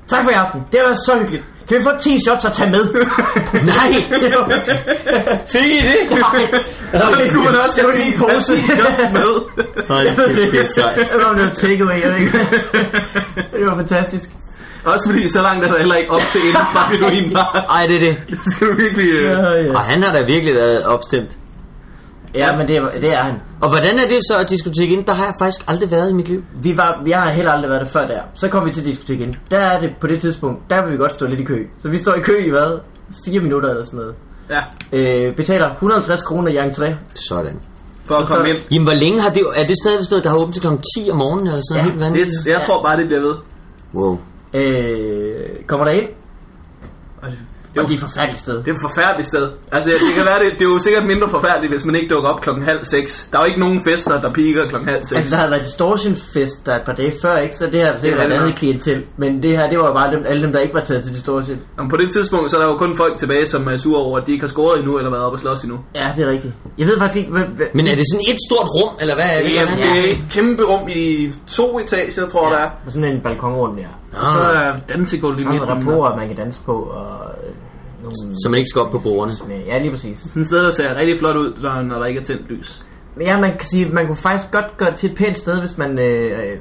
tak for i aften. Det været så hyggeligt. Kan vi få 10 shots og tage med? Nej! Fik I det? Nej. Det skulle man også var have lige 10 en pose. shots med. Hold kæft, det er sejt. Det var takeaway, jeg ved ikke. Det var fantastisk. Også fordi så langt er der heller ikke op til inden fra heroin bare. Ej, det er det. Det skal du virkelig... Øh... ja. Og han har da virkelig været opstemt. Ja, men det, er- det er han. Og hvordan er det så at diskotek ind? Der har jeg faktisk aldrig været i mit liv. Vi var, jeg har heller aldrig været der før der. Så kom vi til diskotek igen. Der er det på det tidspunkt, der vil vi godt stå lidt i kø. Så vi står i kø i hvad? 4 minutter eller sådan noget. Ja, Øh, betaler 150 kroner i entré. Sådan. for at komme ind. Jamen, hvor længe har det... Er det stadig stået, der har åbent til kl. 10 om morgenen, eller sådan Ja, noget helt vanvittigt? Det, jeg tror bare, det bliver ved. Wow. Øh, kommer der ind, Og det- og er, et forfærdeligt sted. det er et forfærdeligt sted. Altså, det kan være, det, det er jo sikkert mindre forfærdeligt, hvis man ikke dukker op klokken halv seks. Der er jo ikke nogen fester, der piker klokken halv seks. Altså, der havde været distortion-fest der et par dage før, ikke? Så det har sikkert Ja, været andet klientel. Men det her, det var jo bare dem, alle dem, der ikke var taget til distortion. Jamen, på det tidspunkt, så er der jo kun folk tilbage, som er sure over, at de ikke har scoret endnu, eller været oppe og slås endnu. Ja, det er rigtigt. Jeg ved faktisk ikke, hvad... hvad Men er det sådan et stort rum, eller hvad er det? Jamen, det er et kæmpe rum i to etager, tror jeg, der er. Med sådan en balkonrund der. Og så er dansegulv i Og midten. nogle rapporter, man kan danse på, og... Nogle... Så man ikke skal op på bordene. Ja, lige præcis. Sådan et sted, der ser rigtig flot ud, når der ikke er tændt lys. Men ja, man kan sige, man kunne faktisk godt gøre det til et pænt sted, hvis man øh,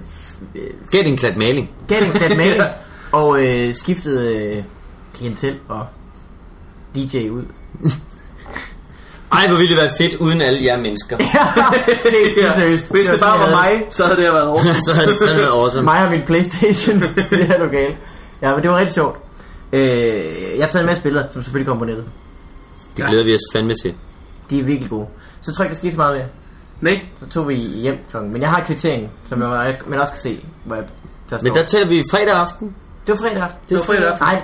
øh, Gæt en klat maling. gav det en klat maling, og øh, skiftede øh, klientel og DJ ud. Ej, hvor ville det være fedt uden alle jer mennesker. det er ja, seriøst. Hvis det bare var mig, så havde det været over. så havde det fandme været awesome. Mig og min Playstation i det her lokale. Ja, men det var rigtig sjovt. Øh, jeg har taget en masse billeder, som selvfølgelig kommer på nettet. Det glæder vi os fandme til. De er virkelig gode. Så tror jeg ikke, der skete så meget mere. Nej, Så tog vi hjem klokken. Men jeg har kvitteringen, som jeg, man også kan se, hvor jeg, der står. Men der tæller vi fredag aften. Det var fredag aften. Det var fredag aften. Nej.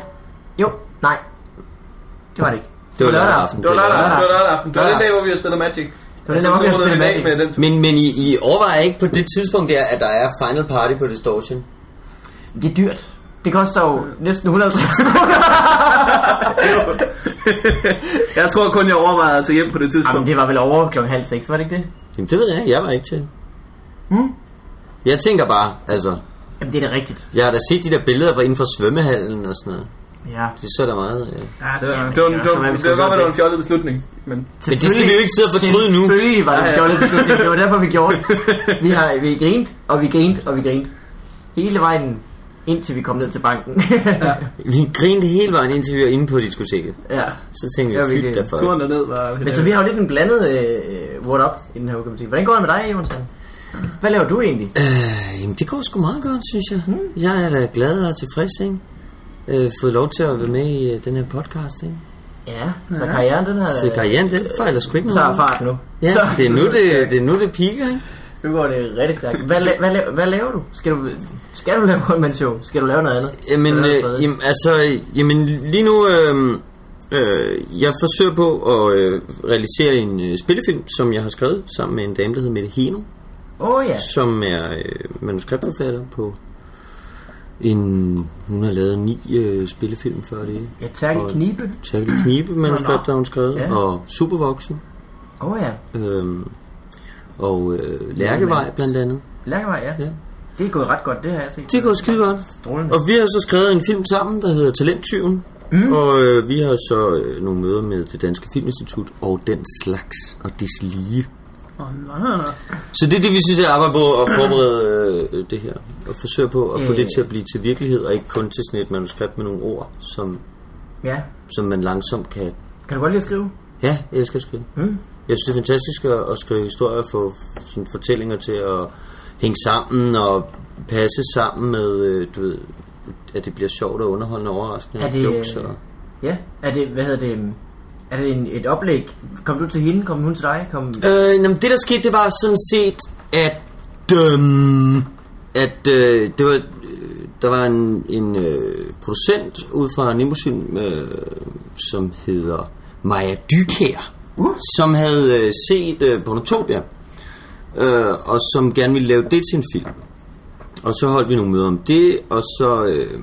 Jo, nej. Det var det ikke. Det var lørdag aften. det var lørdag aften. Det var lørdag aften. Det var den dag, hvor vi har spillet Magic. Det var den, der var, vi har spillet Magic. Med den. Men, men I, I overvejer ikke på det tidspunkt der, at der er final party på Distortion? Det er dyrt. Det koster jo næsten 150 Jeg tror kun, jeg overvejede at tage hjem på det Jamen, tidspunkt. det var vel over klokken halv seks, var det ikke det? Jamen det ved jeg ikke, jeg var ikke til. Hmm? Jeg tænker bare, altså, Jamen, det er da rigtigt. jeg har da set de der billeder fra inden for svømmehallen og sådan noget. Ja. Det så der meget... Ja, det var, Jamen, det var, det det var, det var godt, at det var en fjollet beslutning. Men Men det skal vi jo ikke sidde og fortryde nu. Selvfølgelig var det en fjollet beslutning. Det var derfor, vi gjorde det. Vi har vi grint, og vi grint, og vi grint. Hele vejen indtil vi kom ned til banken. ja. Vi grinede hele vejen indtil vi var inde på diskoteket. ja. Så tænkte vi, kan- derfor. turen derned var... Men så vi har jo lidt en blandet øh, what up i den her uge. Hvordan går det med dig, Jonsson? Hvad laver du egentlig? Øh, jamen det går sgu meget godt, synes jeg. Hmm. Jeg er da glad og tilfreds, ikke? Øh, fået lov til at være med i øh, den her podcast, ikke? Ja, så karrieren den her... Så karrieren, den fejler sgu ikke noget. fart nu. Ja, Så, det er nu det, det, er nu det piker, ikke? Nu går det rigtig stærkt. Hvad, la- hvad, la- hvad laver du? Skal du, skal du lave one show? Skal du lave noget andet? Jamen, øh, jamen, altså, jamen lige nu, øh, øh, jeg forsøger på at øh, realisere en øh, spillefilm, som jeg har skrevet sammen med en dame, der hedder Mette Heno, Åh oh, ja. som er øh, manuskriptforfatter på en, hun har lavet ni øh, spillefilm før det. Ja, Terkel Og- Knibe. Terkel Knibe manuskripter har hun skrevet, Ja. og Supervoksen, Åh oh, ja. øh, og øh, Lærkevej blandt andet. Lærkevej, ja. Ja. Det er gået ret godt, det har jeg set. Det går skide godt. Strålende. Og vi har så skrevet en film sammen, der hedder Talenttyven. Mm. Og øh, vi har så øh, nogle møder med det Danske Filminstitut og den slags og deslige. Så det er det, vi synes, jeg arbejder på at forberede øh, det her. Og forsøge på at få Øh. det til at blive til virkelighed, og ikke kun til sådan et manuskript med nogle ord, som, Ja. som man langsomt kan... Kan du godt lide at skrive? Ja, jeg elsker at skrive. Mm. Jeg synes, det er fantastisk at, at skrive historier, få sådan fortællinger til at hænge sammen og passe sammen med, øh, du ved, at det bliver sjovt og underholdende og overraskende. Er og det, jokes og... Ja. Er det, hvad hedder det... Er det en, et oplæg? Kom du til hende? Kom hun til dig? Kom... Øh, jamen, det der skete, det var sådan set, at, øhm, at øh, det var, øh, der var en, en øh, producent ud fra Nimbusfilm, øh, som hedder Maja Dykær, Uh. som havde øh, set øh, Pornotopia, øh, og som gerne ville lave det til en film. Og så holdt vi nogle møder om det, og så, øh,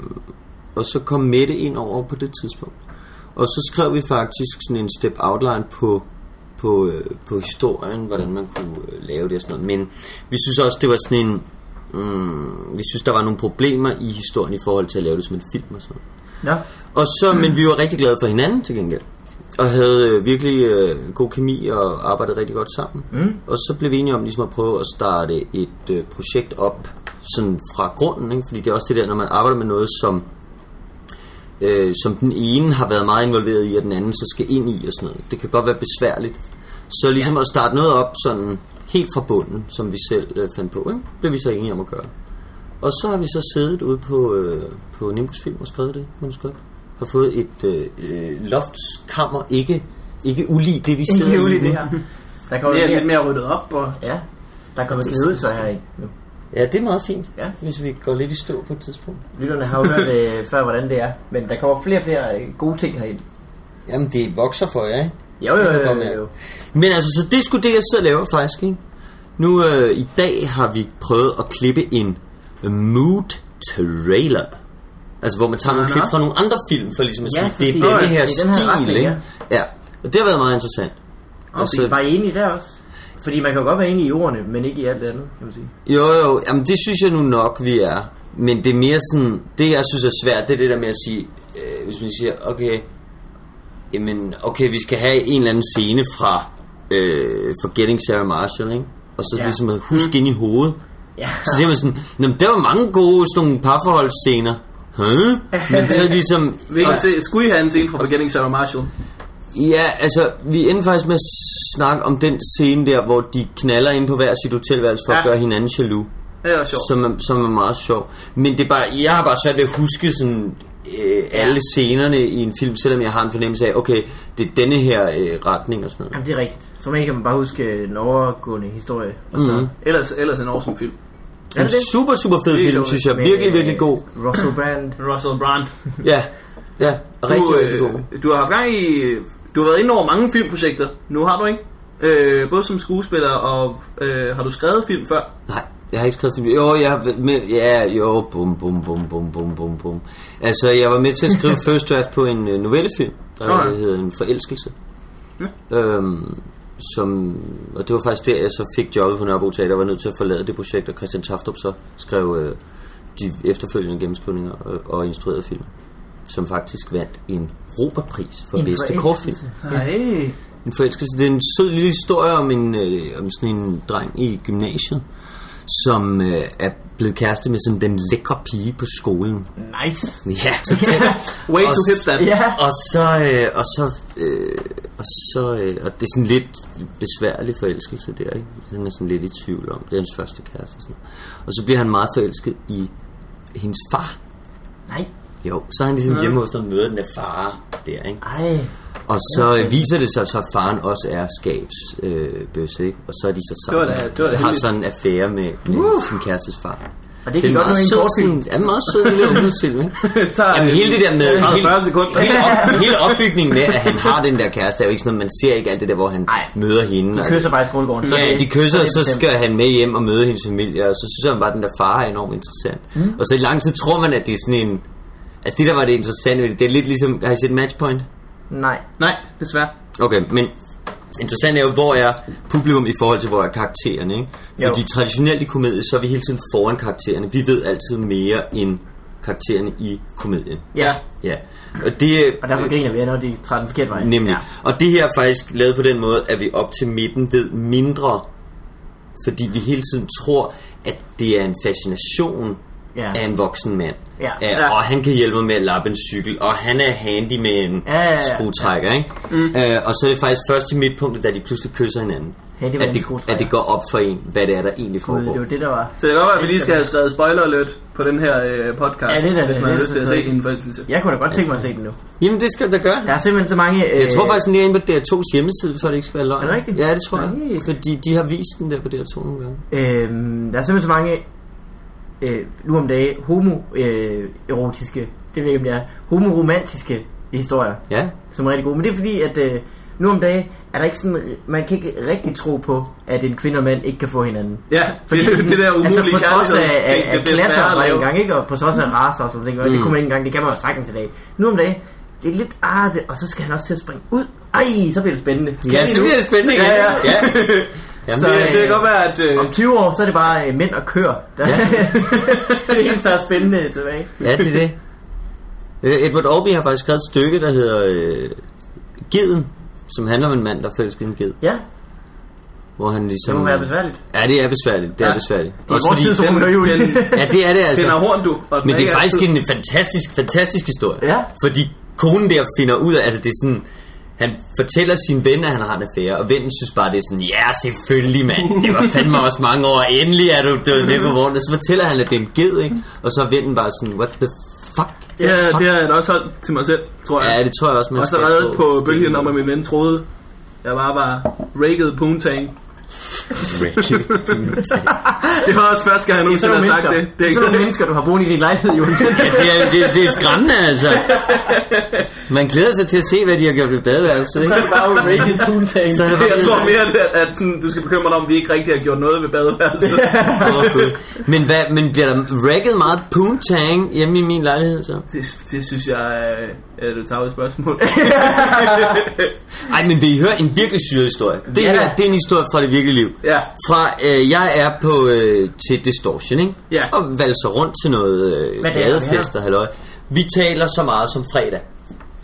og så kom Mette ind over på det tidspunkt. Og så skrev vi faktisk sådan en step outline på, på, øh, på historien, hvordan man kunne øh, lave det og sådan noget. Men vi synes også, det var sådan en... Mm, vi synes, der var nogle problemer i historien i forhold til at lave det som en film og sådan noget. Ja. Og så, men vi var rigtig glade for hinanden til gengæld. Og havde øh, virkelig øh, god kemi og arbejdede rigtig godt sammen. Mm. Og så blev vi enige om ligesom at prøve at starte et øh, projekt op sådan fra grunden. Ikke? Fordi det er også det der, når man arbejder med noget, som, øh, som den ene har været meget involveret i, og den anden så skal ind i og sådan noget. Det kan godt være besværligt. Så ligesom ja. at starte noget op sådan helt fra bunden, som vi selv øh, fandt på, ikke? blev vi så enige om at gøre. Og så har vi så siddet ude på, øh, på Nimbus Film og skrevet det manuskript. Har fået et øh, øh, loftskammer, ikke, ikke ulig det vi sidder Ikke i nu. det her. Der kommer er mere, lidt mere ryddet op, og Ja, der kommer Det er klædetøj sindssygt. her i nu. Ja, det er meget fint, Ja. hvis vi går lidt i stå på et tidspunkt. Lytterne har jo hørt øh, før, hvordan det er. Men der kommer flere og flere øh, gode ting herind. Jamen, det vokser for jer, ikke? Jo, jo, jo, jo, jo. Men altså, så det skulle det, jeg sidder og laver faktisk, ikke? Nu øh, i dag har vi prøvet at klippe en mood trailer. Altså, hvor man tager nogle klip fra nogle andre film, for ligesom at Ja, sige, det er denne her er den her stil, retning, ikke? Ja, og det har været meget interessant. Og så var I enige der også? Fordi man kan jo godt være enig i ordene, men ikke i alt det andet, kan man sige. Jo, jo, jamen det synes jeg nu nok, vi er. Men det er mere sådan, det jeg synes er svært, det er det der med at sige, øh, hvis man siger, okay, jamen, okay, vi skal have en eller anden scene fra øh, Forgetting Sarah Marshall, ikke? Og så ja. ligesom at huske mm. ind i hovedet. Ja. Så siger man sådan, jamen, der var mange gode sådan nogle parforholdsscener. Huh? Men så ligesom... hvilken se, skulle I have en scene fra Forgetting Sarah Marshall? Ja, altså, vi endte faktisk med at snakke om den scene der, hvor de knaller ind på hver sit hotelværelse for ja. at gøre hinanden jaloux. Det er sjovt. som er, som er meget sjov. Men det er bare, jeg har bare svært ved at huske sådan, øh, alle scenerne i en film, selvom jeg har en fornemmelse af, okay, det er denne her øh, retning og sådan noget. Jamen, det er rigtigt. Så man kan man bare huske den overgående historie. Og så... Mhm. Ellers, ellers en awesome film. Er En det super, super fed Det film, synes jeg. Virkelig, øh, virkelig god. Russell Brand. Russell Brand. Ja, ja, rigtig, du, rigtig god. øh, du har haft gang i... Du har været inde over mange filmprojekter. Nu har du ikke? Øh, både som skuespiller og... Øh, har du skrevet film før? Nej, jeg har ikke skrevet film. Jo, jeg har været med, ja, jo, bum, bum, bum, bum, bum, bum, bum. Altså, jeg var med til at skrive first draft på en øh, novellefilm, der ja. hedder En Forelskelse. Ja. Øhm, som, og det var faktisk der, jeg så fik jobbet på Nørrebro Teater, og var nødt til at forlade det projekt, og Christian Taftrup så skrev øh, de efterfølgende gennemskrivninger og, og instruerede film, som faktisk vandt en Robertpris for En bedste kortfilm. Nej. En forelskelse. Det er en sød lille historie om, en, øh, om sådan en dreng i gymnasiet, som øh, er blevet kæreste med sådan den lækre pige på skolen. Nice. Ja, totalt. Way Og to hit that. Ja. Og så, øh, og så, øh, og så, øh, og det er sådan lidt besværlig forelskelse der, ikke? Han er sådan lidt i tvivl om, det er hans første kæreste og sådan. Og så bliver han meget forelsket i hendes far. Nej. Jo, så er han ligesom hjemme hos og møder den der far der, ikke? Ej. Og så øh, viser det sig så, at faren også er skabs øh, ikke? Og så er de så sammen. Det var da- det var da har sådan en affære med, med Uh. sin kærestes far. Og det Det kan er godt være en sød, sådan, er en meget sød lille ungdomsfilm, ikke? Det tager Jamen hele det der med 30-40 hele, sekunder. hele, op, hele opbygningen med At han har den der kæreste Er jo ikke sådan noget Man ser ikke alt det der Hvor han Ej. møder hende De kysser bare i skolegården. så Ja, det- de kysser, og så skal han med hjem og møde hendes familie, og så synes han bare, at den der far er enormt interessant. Mm. Og så i lang tid tror man, at det er sådan en... Altså det der var det interessante ved det, det er lidt ligesom... Har I set Matchpoint? Nej. Nej, desværre. Okay, men interessant er jo, hvor er publikum i forhold til, hvor er karaktererne, ikke? Fordi Jo. traditionelt i komedie, så er vi hele tiden foran karaktererne. Vi ved altid mere end karaktererne i komedien. Ja. Ja. Og det, Og derfor griner vi, når de træder den forkerte vej. Nemlig. Ja. Ja. Og det her er faktisk lavet på den måde, at vi op til midten ved mindre, fordi vi hele tiden tror, at det er en fascination Ja. af en voksen mand. Ja. Ja, Ja. og han kan hjælpe mig med at lappe en cykel, og han er handy med en Ja, ja, ja. skruetrækker, ikke? Mm. Øh, og så er det faktisk først i midtpunktet, da de pludselig kysser hinanden, Handy med at en det, at det går op for en, hvad det er, der egentlig foregår. det var det, der var. Så det kan godt være, at vi lige skal have skrevet spoiler alert på den her øh, podcast, Ja, det er da- hvis man det har lyst til at se en forelskelse. Jeg kunne da godt tænke mig at se den nu. Jamen, det skal du da gøre. Der er simpelthen så mange... Øh, Jeg tror faktisk lige inde på DR2's hjemmeside, så det ikke skal være løgn. Er det rigtigt? Ja, det tror jeg. Fordi de har vist den der på DR2 nogle gange. Øhm, der er simpelthen så mange øh, nu om dagen homo-erotiske, det ved jeg ikke om det er, homoromantiske historier, Ja, som er rigtig gode. Men det er fordi, at øh, nu om dagen er der ikke sådan, man kan ikke rigtig tro på, at en kvinde og mand ikke kan få hinanden. Ja, fordi det, det der umulige altså på trods af, af, ting, af klasser var engang, ikke? Og på trods af racer og sådan noget, mm. det kunne man ikke engang, det kan man jo sagtens i dag. Nu om dagen, det er lidt, ah, det, og så skal han også til at springe ud. Ej, så bliver det spændende. Kan Ja, så bliver det spændende. Ja, ja. ja. Jamen, Så, det, Det, det kan godt være, at... Øh, Om 20 år, så er det bare øh, mænd og køer. Der, Ja. det eneste, der er spændende tilbage. ja, det er det. Øh, Edward Albee har faktisk skrevet et stykke, der hedder øh, Geden, som handler om en mand, der forelsker en ged. Ja, Hvor han det ligesom... må være besværligt. Ja, det er besværligt. Det er Ja. besværligt. Det er vores tid, så rummer jul. den, Ja, det er det altså. den har horn, du. Og den Men det er faktisk altid- en fantastisk, fantastisk historie. Ja. Fordi konen der finder ud af, altså det er sådan, han fortæller sin ven, at han har en affære, og vennen synes bare, det er sådan, ja, selvfølgelig mand, det var fandme også mange år, endelig er du død med på vognen. Og så fortæller han, at det er en ged, ikke? Og så er vennen bare sådan, what the fuck? Ja, fuck? det har jeg da også holdt til mig selv, tror jeg. Ja, det tror jeg også, man og så reddet på Stil. bølgen om, at min ven troede, jeg bare var ragged poontang. Det var også første gang, jeg Det er nogensinde har sagt mennesker, det. det er sådan nogle mennesker, du har boet i din lejlighed, Jon. Ja, det er, det, det er skræmmende, altså. Man glæder sig til at se, hvad de har gjort ved badeværelset, Så ikke? er det bare rated poontang. Så er det bare Jeg tror mere, at, at sådan, du skal bekymre dig om, at vi ikke rigtig har gjort noget ved badeværelset. Gud. Men, hvad, men bliver der rækket meget poontang hjemme i min lejlighed, så? det, det synes jeg er, er det tager spørgsmål. Ej, men vil I høre en virkelig syret historie? Det Ja. her, det er en historie fra det virkelige liv. Ja. Fra, øh, jeg er på øh, til Distortion, ikke? Ja. Og valser rundt til noget øh, gadefest og halløj. Vi taler så meget som fredag.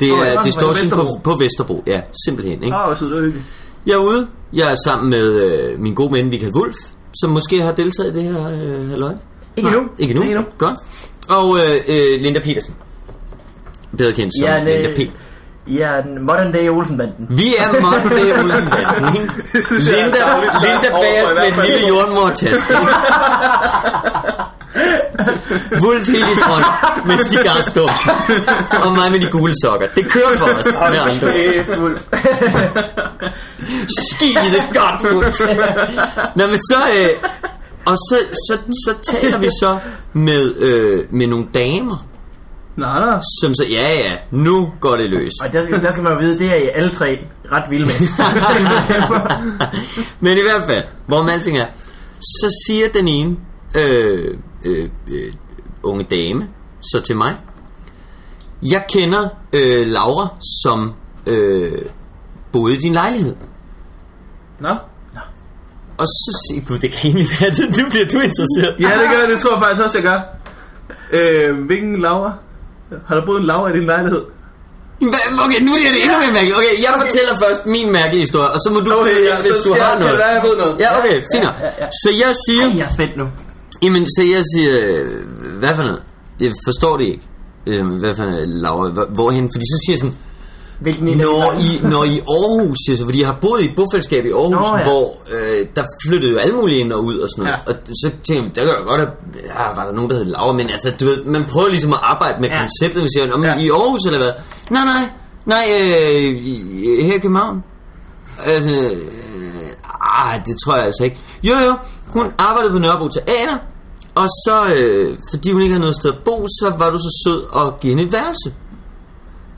Det er ja, på Distortion på, Vesterbro. på Vesterbro, ja, simpelthen, ikke? Åh, sødt og hyggeligt. Jeg er ude. Jeg er sammen med øh, min gode ven Michael Wulf, som måske har deltaget i det her øh, halløj. Ikke nu. Ikke nu. Ikke. Godt. Og øh, øh, Linda Petersen. Bedre kendt som Ja, Linda det- P. Ja, modern day Olsenbanden. Vi er Modern Day Olsen-banden, ikke? Linda, Linda bagerst med en lille jordmortaske. Wulf helt i front med cigarstum. Og mig med de gule sokker. Det kører for os med andre. Skide godt, Wulf. Nå, men så... Øh, og så, så, så taler vi så med, øh, med nogle damer, Nå, nå. som så, ja ja, nu går det løs. Og der skal, der skal man jo vide, det er I alle tre ret vilde med. Men i hvert fald, hvor man alting er, så siger den ene øh, øh, øh, unge dame så til mig, jeg kender øh, Laura, som øh, boede i din lejlighed. Nå. Og så siger gud, det kan egentlig være, det nu bliver du interesseret. Ja, det gør jeg. Det tror jeg faktisk også, jeg gør. Øh, hvilken Laura? Har der boet en Laura i din lejlighed? Okay, nu bliver det endnu mere mærkeligt. Okay, jeg fortæller først min mærkelige historie, og så må du Okay, ja, hvis så du har jeg, noget. kan det være, jeg ved noget. Ja, okay, fint. nok. Så jeg siger... Ej, jeg er spændt nu. Jamen, så jeg siger, øh, hvad for noget? Jeg forstår det ikke. Øh, hvad for noget, Laura? Hvor- Hvorhen? Fordi så siger jeg sådan, Hvilken når I, når I Aarhus, siger så, fordi jeg har boet i et bofællesskab i Aarhus, Nå, ja. hvor øh, der flyttede jo alle mulige ind og ud og sådan noget. Ja. Og så tænkte jeg, der kan godt have, ja, var der nogen, der hed Laura, men altså, du ved, man prøver ligesom at arbejde med Ja. konceptet, og siger, om Ja. i Aarhus eller hvad? Nej, nej, nej, øh, her i København. Altså, øh, ah, det tror jeg altså ikke. Jo, jo, hun arbejdede på Nørrebro Teater, og så, øh, fordi hun ikke havde noget sted at bo, så var du så sød at give hende et værelse.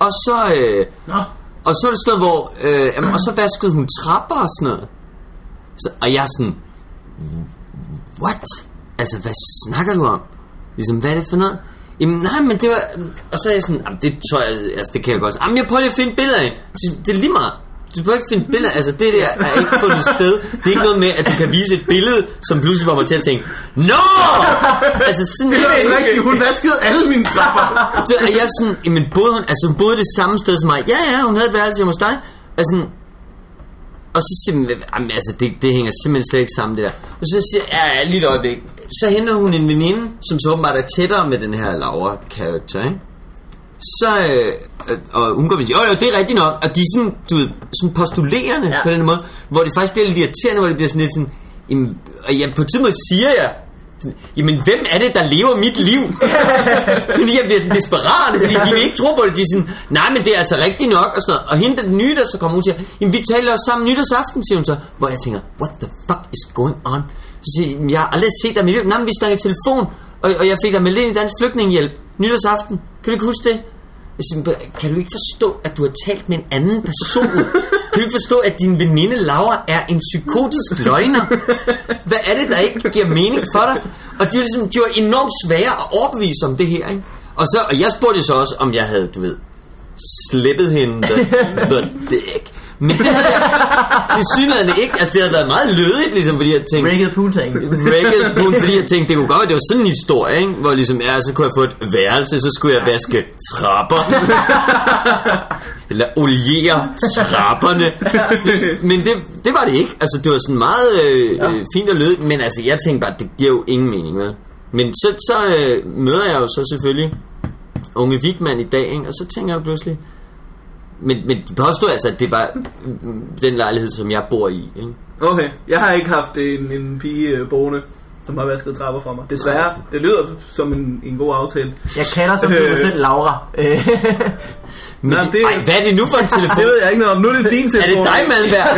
Og så, øh, Nå, og så er det sådan noget, hvor... Øh, jamen, og så vaskede hun trapper og sådan noget. Så, og jeg er sådan... What? Altså, hvad snakker du om? Ligesom, hvad er det for noget? Jamen, nej, men det var... Og så er jeg sådan, jamen, det tror jeg... Altså, det kan jeg godt... Jamen, jeg prøver lige at finde billeder ind. Så, det er lige meget. Du behøver ikke finde billeder. Altså, det der er ikke på et sted. Det er ikke noget med, at du kan vise et billede, som pludselig får mig til at tænke, Nå! Altså, sådan Det er altså rigtigt. Hun vaskede alle mine trapper. så er jeg sådan, jamen boede hun, altså hun boede det samme sted som mig. Ja, ja, hun havde et værelse hjemme hos dig. Altså, og så siger man, jamen, altså det, det hænger simpelthen slet ikke sammen det der. Og så siger jeg, ja, ja, lige et øjeblik. Så henter hun en veninde, som så åbenbart er tættere med den her Laura-karakter, ikke? Så, øh, og går og siger, jo jo, det er rigtigt nok. Og de er sådan, du ved, sådan postulerende Ja. ja. på den måde, hvor det faktisk bliver lidt irriterende, hvor det bliver sådan lidt sådan, jamen, og jeg, på et tidspunkt siger jeg, sådan, jamen hvem er det, der lever mit liv? fordi jeg bliver sådan desperat, fordi de vil ikke tro på det. De er sådan, nej, men det er altså rigtigt nok, og sådan noget. Og hende, den nye, der så kommer, hun siger, jamen vi taler også sammen nytårsaften, siger hun så. Hvor jeg tænker, what the fuck is going on? Så siger jeg, "Jamen, jeg har aldrig set dig med Nej, men vi snakker i telefon, og, og jeg fik dig meldt ind i Dansk Flygtningehjælp nytårsaften. Kan du ikke huske det? Sådan, kan du ikke forstå, at du har talt med en anden person? Kan du ikke forstå, at din veninde Laura er en psykotisk løgner? Hvad er det, der ikke giver mening for dig? Og de var, ligesom, de var enormt svære at overbevise om det her, ikke? Og, så, og jeg spurgte så også, om jeg havde, du ved, slippet hende the, the dick. Men det havde jeg til synligheden ikke. Altså, det havde været meget lødigt, ligesom, fordi jeg tænkte... Breaket poontang. Rækket på, fordi jeg tænkte, det kunne godt være, det var sådan en historie, ikke? hvor ligesom, ja, så kunne jeg få et værelse, så skulle jeg vaske trapper. Eller oliere trapperne. Men det, det var det ikke. Altså, det var sådan meget øh, øh, fint og lødigt, men altså, jeg tænkte bare, det giver jo ingen mening, vel? Men så, så øh, møder jeg jo så selvfølgelig unge Vigman i dag, ikke? og så tænker jeg pludselig, men, men det påstod altså, at det var den lejlighed, som jeg bor i. Ikke? Okay, jeg har ikke haft en, en pige øh, boende, som har vasket trapper for mig. Desværre, det lyder som en, en god aftale. Jeg kalder som Øh. selv Laura. Øh, Men Nå, det, det- ej, hvad er det nu for en telefon? Det ved jeg ikke noget om. Nu er det din Er telefon. det dig, Malmberg?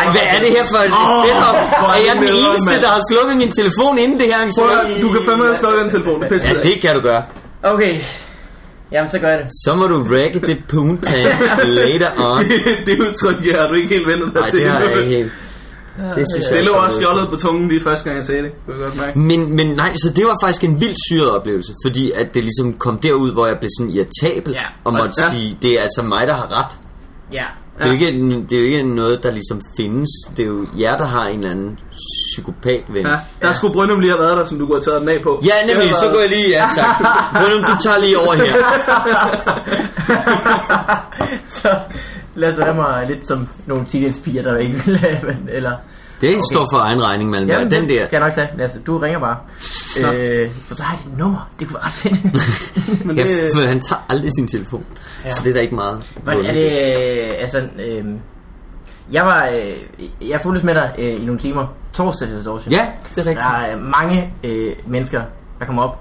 Ej, hvad er det her for et Åh, setup? er Er jeg den eneste, der har slukket min telefon inden det her Prøv arrangement? at- Du kan fandme slukke den telefon. Det er Ja, det kan du gøre. okay. Jamen, så gør jeg det. Så må du række det poontang later on. det udtryk, jeg har du ikke helt ventet dig Nej, til. det har jeg ikke helt. Det synes jeg Det lå også fjollet på tungen lige første gang, jeg sagde det. Det godt mærke. Men, men nej, så det var faktisk en vildt syret oplevelse, fordi at det ligesom kom derud, hvor jeg blev sådan irritabel, Ja. og måtte Ja. sige, det er altså mig, der har ret. Ja. Det er, jo ikke, det er jo ikke noget, der ligesom findes. Det er jo jer, der har en eller anden psykopatven. Ja, der skulle Brynum lige have været der, som du kunne have taget den af på. Ja, nemlig, så går jeg lige, ja, sagt. Brynum, du tager lige over her. så lad os mig lidt som nogle teenage-piger, der ikke vil have, eller... Det okay. står for egen regning, Malmberg. Jamen, Den der. skal jeg nok tage. Lasse, du ringer bare. øh, for så har jeg dit nummer. Det kunne være ret fedt. Men Ja, det, for han tager aldrig sin telefon. Ja. Så det er der ikke meget. Hvordan er det, øh, altså, øh, jeg var, øh, jeg fulgtes med dig øh, i nogle timer torsdag til torsdag. Ja, det er rigtigt. Der er mange øh, mennesker, der kommer op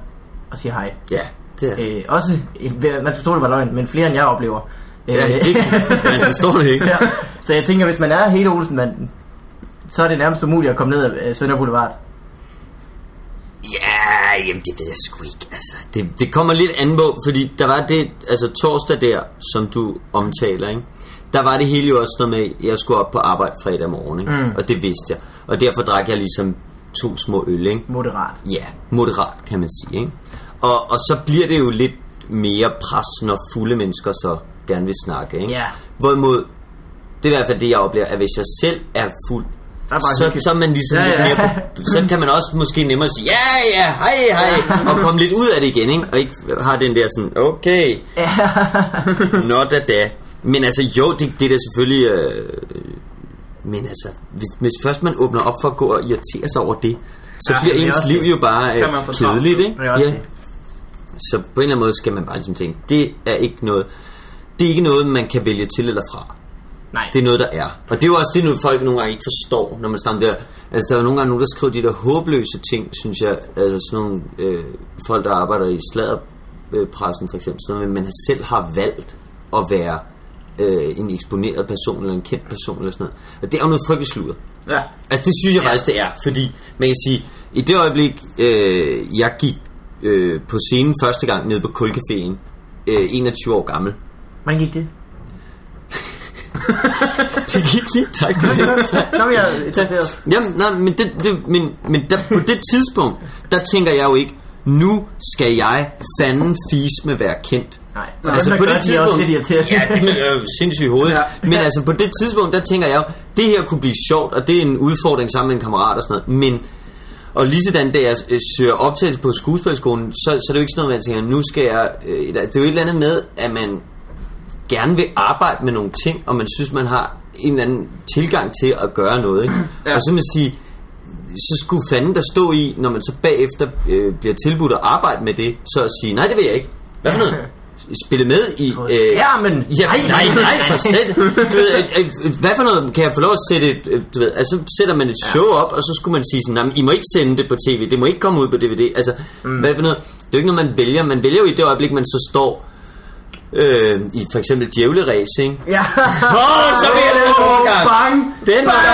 og siger hej. Ja, det er. Øh, også, øh, man forstår det var løgn, men flere end jeg oplever. Øh, Ja, det man forstår det ikke. ja. Så jeg tænker, hvis man er hele Olsen-manden, så er det nærmest umuligt at komme ned af Sønder Boulevard. Ja, jamen det ved jeg sgu ikke. Altså, det, det kommer lidt an på, fordi der var det, altså torsdag der, som du omtaler, ikke? Der var det hele jo også noget med, at jeg skulle op på arbejde fredag morgen, ikke? Mm. og det vidste jeg. Og derfor drak jeg ligesom to små øl, ikke? Moderat. Ja, moderat kan man sige, ikke? Og, og så bliver det jo lidt mere pres, når fulde mennesker så gerne vil snakke, ikke? Ja. Hvorimod, det er i hvert fald det, jeg oplever, at hvis jeg selv er fuld, Der er bare så, så er man ligesom Ja, ja, ja. lidt mere så kan man også måske nemmere sige, ja, ja, hej, hej, og komme lidt ud af det igen, ikke? Og ikke har den der sådan, okay, not a da. Men altså, jo, det, det er da selvfølgelig, øh, men altså, hvis, hvis først man åbner op for at gå og irritere sig over det, så Ja, ja, bliver det er ens liv det. jo bare øh, kedeligt, ikke? Ja. Så på en eller anden måde skal man bare ligesom tænke, det er ikke noget, det er ikke noget, man kan vælge til eller fra. Nej. Det er noget, der er. Og det er jo også det, noget folk nogle gange ikke forstår, når man står der. Altså, der er jo nogle gange nogen, der skriver de der håbløse ting, synes jeg. Altså sådan nogle øh, folk, der arbejder i sladderpressen for eksempel. Sådan noget, men man selv har valgt at være øh, en eksponeret person, eller en kendt person, eller sådan noget. Og det er jo noget frygteligt sludder. ja. Altså det synes jeg ja. faktisk det er Fordi man kan sige I det øjeblik øh, Jeg gik øh, på scenen første gang Nede på Kulcaféen øh, 21 år gammel Hvordan gik det? Det gik fint Tak skal du have. Nå, men jeg er interesseret. Jamen nej men, det, det, men, men der, på det tidspunkt Der tænker jeg jo ikke Nu skal jeg fanden fis med være kendt Nej. Altså på det de er også tidspunkt lidt irriterende. Ja det er jo sindssygt hovedet Ja. Men altså på det tidspunkt Der tænker jeg jo Det her kunne blive sjovt Og det er en udfordring sammen med en kammerat og sådan noget Men Og lige sådan, da jeg øh, søger optagelse på skuespilskolen, så, så er det jo ikke sådan noget, jeg tænker, nu skal jeg... Øh, det er jo et eller andet med, at man gerne vil arbejde med nogle ting, og man synes, man har en eller anden tilgang til at gøre noget. Ikke? Ja. Og så man sige, så skulle fanden der stå i, når man så bagefter øh, bliver tilbudt at arbejde med det, så at sige, nej, det vil jeg ikke. Hvad for noget? Spille med i... På skærmen. Ja, Nej, nej, nej, for sæt. Du ved, øh, øh, hvad for noget kan jeg få lov at sætte et, øh, du ved, altså sætter man et show op, og så skulle man sige sådan, "Nå, men I må ikke sende det på tv, det må ikke komme ud på DVD. Altså, mm. hvad for noget? Det er jo ikke noget, man vælger. Man vælger jo i det øjeblik, man så står øh, i for eksempel djævleræs, ikke? Ja. Åh, oh, så vil jeg lave en overgang. Bang. Den var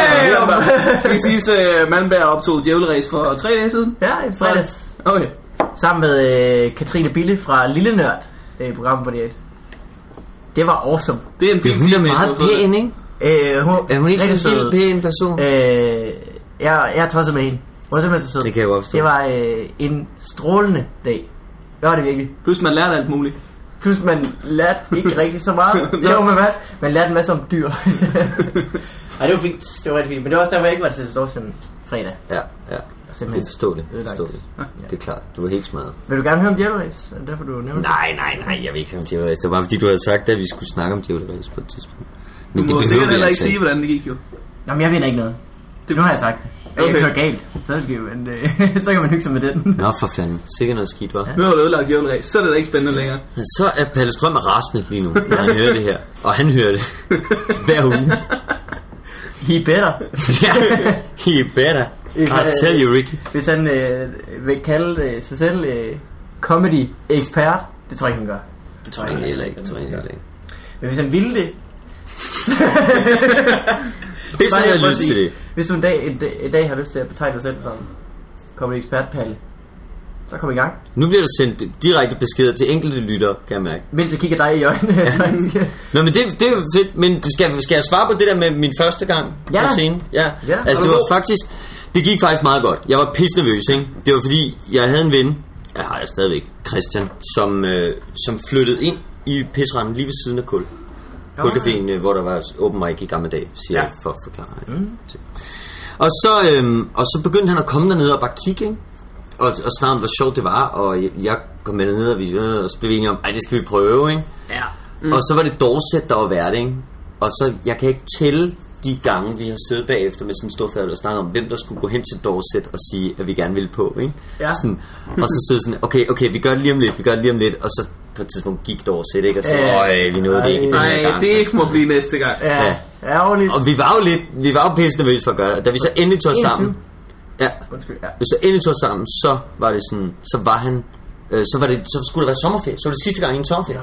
der. Skal vi sige, at Malmberg optog Djævleræs for tre dage siden? Ja, i fredags. Okay. Sammen med øh, Katrine Bille fra Lille Nørd øh, i programmet på det. Det var awesome. Det er en Det fin hun er meget pæn, ikke? Øh, hun, Er hun ikke sådan en pæn person? Øh, jeg, jeg er tosset med hende. Hun er simpelthen så sød. Det kan jeg godt forstå. Det var øh, en strålende dag. Det var det virkelig. Plus man lærte alt muligt. Plus man lærte ikke rigtig så meget. jo, men man, man lærte en masse om dyr. Ej, det var fint. Det var rigtig fint. Men det var også derfor, jeg ikke var til Storsen fredag. Ja, ja. Det er forståeligt. Ødelagt. forståeligt. Det er klart. Du var helt smadret. Vil du gerne høre om Djævle Race? Er det derfor, du nævnte det? Nej, nej, nej, jeg vil ikke høre om Djævle Race. Det var bare fordi, du havde sagt, at vi skulle snakke om Djævle Race på et tidspunkt. Du må behøver sikkert heller ikke altså sige, hvordan det gik jo. Jamen, jeg vinder ikke noget. Det, nu har jeg sagt. Okay. Okay. kører galt. Så, det, men, øh, så kan man hygge sig med den. Nå, for fanden. Sikkert noget skidt, var. Nu har du ødelagt djævlen af, så er det da ikke spændende længere. Så er Palle Strøm rasende lige nu, når han hører det her. Og han hører det hver uge. He better. Ja, he better. I'll tell you, Ricky. Hvis han øh, vil kalde øh, sig selv øh, comedy ekspert, det tror jeg ikke, han gør. Det tror jeg heller ikke. Det tror jeg heller ikke. Men hvis han ville det, Han lige har at lyst til det. Hvis du en dag, en, dag, en dag har lyst til at betegne dig selv som comedy ekspert, Palle, så kom i gang. Nu bliver der sendt direkte beskeder til enkelte lyttere, kan jeg mærke. Mens jeg kigger dig i øjnene. faktisk. Nå, men det, det er jo fedt. Men du skal, skal jeg svare på det der med min første gang Ja. på scenen? Ja. Ja. Altså, Er det var god? faktisk... Det gik faktisk meget godt. Jeg var pisnervøs, ikke? Det var fordi, jeg havde en ven, jeg har jeg stadigvæk, Christian, som, øh, som flyttede ind i pisranden lige ved siden af Kul. Kulcaféen, øh, hvor der var open mic i gamle dage, siger Ja. jeg for at forklare. Mm. Og, så, øhm, og så begyndte han at komme derned og bare kigge, ikke? Og, og snakke om, hvor sjovt det var, og jeg, jeg kom med derned, og, vi, øh, og så blev vi enige om, ej, det skal vi prøve, ikke? ja. Mm. Og så var det Dorset, der var vært, ikke? Og så, jeg kan ikke tælle de gange, vi har siddet bagefter med sådan en stor fadøl og snakket om, hvem der skulle gå hen til Dorset og sige, at vi gerne ville på, ikke? Ja. Sådan, og så sidde sådan, okay, okay, vi gør det lige om lidt, vi gør det lige om lidt, og så på et tidspunkt gik Dorset, ikke? Og så, Ja. vi nåede det ikke den her Nej, gang. det ikke må blive næste gang. Ja, Ja. ærgerligt. Og vi var jo lidt, vi var jo pisse nervøse for at gøre det, og da vi så endelig tog os 21. sammen, ja, Undskyld, ja. så endelig tog sammen, så var det sådan, så var han, øh, så var det, så skulle der være sommerferie, så var det sidste gang i en sommerferie.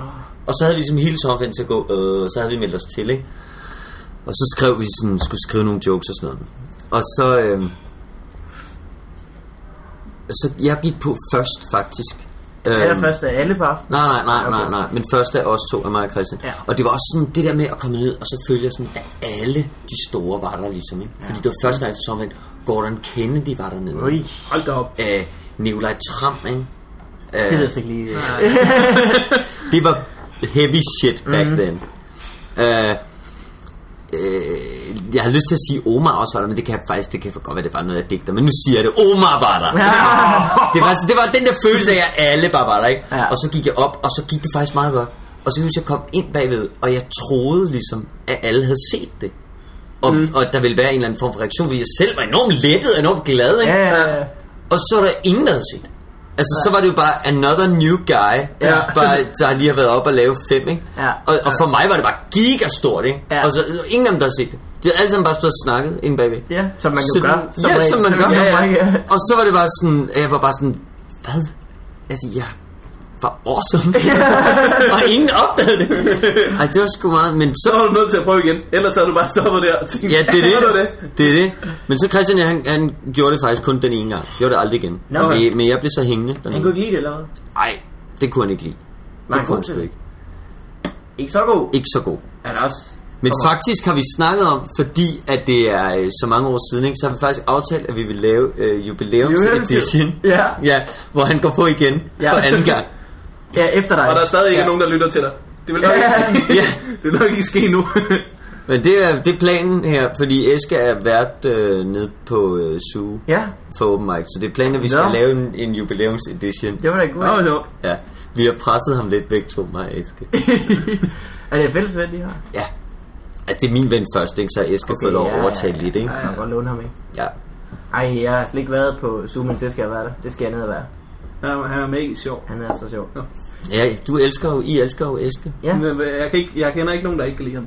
Og så havde vi ligesom hele sommerferien til at gå, øh, så havde vi meldt os til, ikke? Og så skrev vi sådan, skulle skrive nogle jokes og sådan noget. Og så, øh, så jeg gik på først faktisk. Er Øhm, først af alle på aften? Nej, nej, nej, nej, nej. Men først af os to, af mig og Christian. Ja. Og det var også sådan det der med at komme ned, og så følge jeg sådan, at alle de store var der ligesom. Ikke? Fordi det var første gang efter sommeren. Gordon Kennedy var dernede. Ui, Hold da op. Øh, Nikolaj Tram, ikke? det ved Øh, jeg så ikke lige. det var heavy shit back mm. then. Øh, øh, jeg har lyst til at sige Omar også var der, men det kan jeg faktisk, det kan godt være, det var noget, jeg digter. Men nu siger jeg det, Omar var der. det, var, det var den der følelse af, at alle bare var der, ikke? Ja. Og så gik jeg op, og så gik det faktisk meget godt. Og så husker jeg kom ind bagved, og jeg troede ligesom, at alle havde set det. Og, mm. og der ville være en eller anden form for reaktion, fordi jeg selv var enormt lettet og enormt glad, ikke? Ja, ja, ja. Og så var der ingen, der havde set det. Altså, så var det jo bare another new guy, Ja. bare, der lige har været op og lave fem, ikke? Ja. Og, og for mig var det bare gigastort, ikke? Ja. Og så ingen af dem, der har set det. De havde alle sammen bare stået og snakket inde bagved. Ja, som man jo Så- gør. ja, regel. som man gør. Ja, ja. Og så var det bare sådan, jeg var bare sådan, hvad? Altså, jeg var awesome. og ingen opdagede det. Ej, det var sgu meget, men så... Så var du nødt til at prøve igen. Ellers havde du bare stoppet der og tænkt, Ja, det er "Var det. det er det. Men så Christian, han, han gjorde det faktisk kun den ene gang. Gjorde det aldrig igen. Nå. Men, men jeg blev så hængende Han dernede. kunne ikke lide det, eller hvad? Nej, det kunne han ikke lide. Var han Det kunne han sgu det? ikke. Ikke så god. Ikke så god. Er der også? Men Kommer. faktisk har vi snakket om, fordi at det er øh, så mange år siden, ikke, så har vi faktisk aftalt, at vi vil lave øh, jubilæums edition. Ja. ja. Hvor han går på igen Ja. for anden gang. Ja, efter dig. Og der er stadig ikke Ja. nogen, der lytter til dig. Det vil nok Ja. ikke ske. Ja. Det vil nok ikke ske nu. Men det er, det er planen her, fordi Eske er vært øh, nede på øh, Zoo Ja, for Open Mic, så det er planen, at vi skal Nå. lave en, en jubilæums edition. det var da godt. Nå, jo. Ja, vi har presset ham lidt væk to, mig og Eske. er det et fælles ven, de har? Ja. Altså, det er min ven først, ikke? så Eske okay, får lov at overtage lidt, ikke? Ja, jeg kan godt låne ham, ikke? Ja. Ej, jeg har slet ikke været på Zoom, men det skal jeg være der. Det skal jeg ned og være. Han, han er mega sjov. Han er så sjov. Ja, du elsker jo, I elsker jo Eske. Ja. Men jeg, kan ikke, jeg kender ikke nogen, der ikke kan lide ham.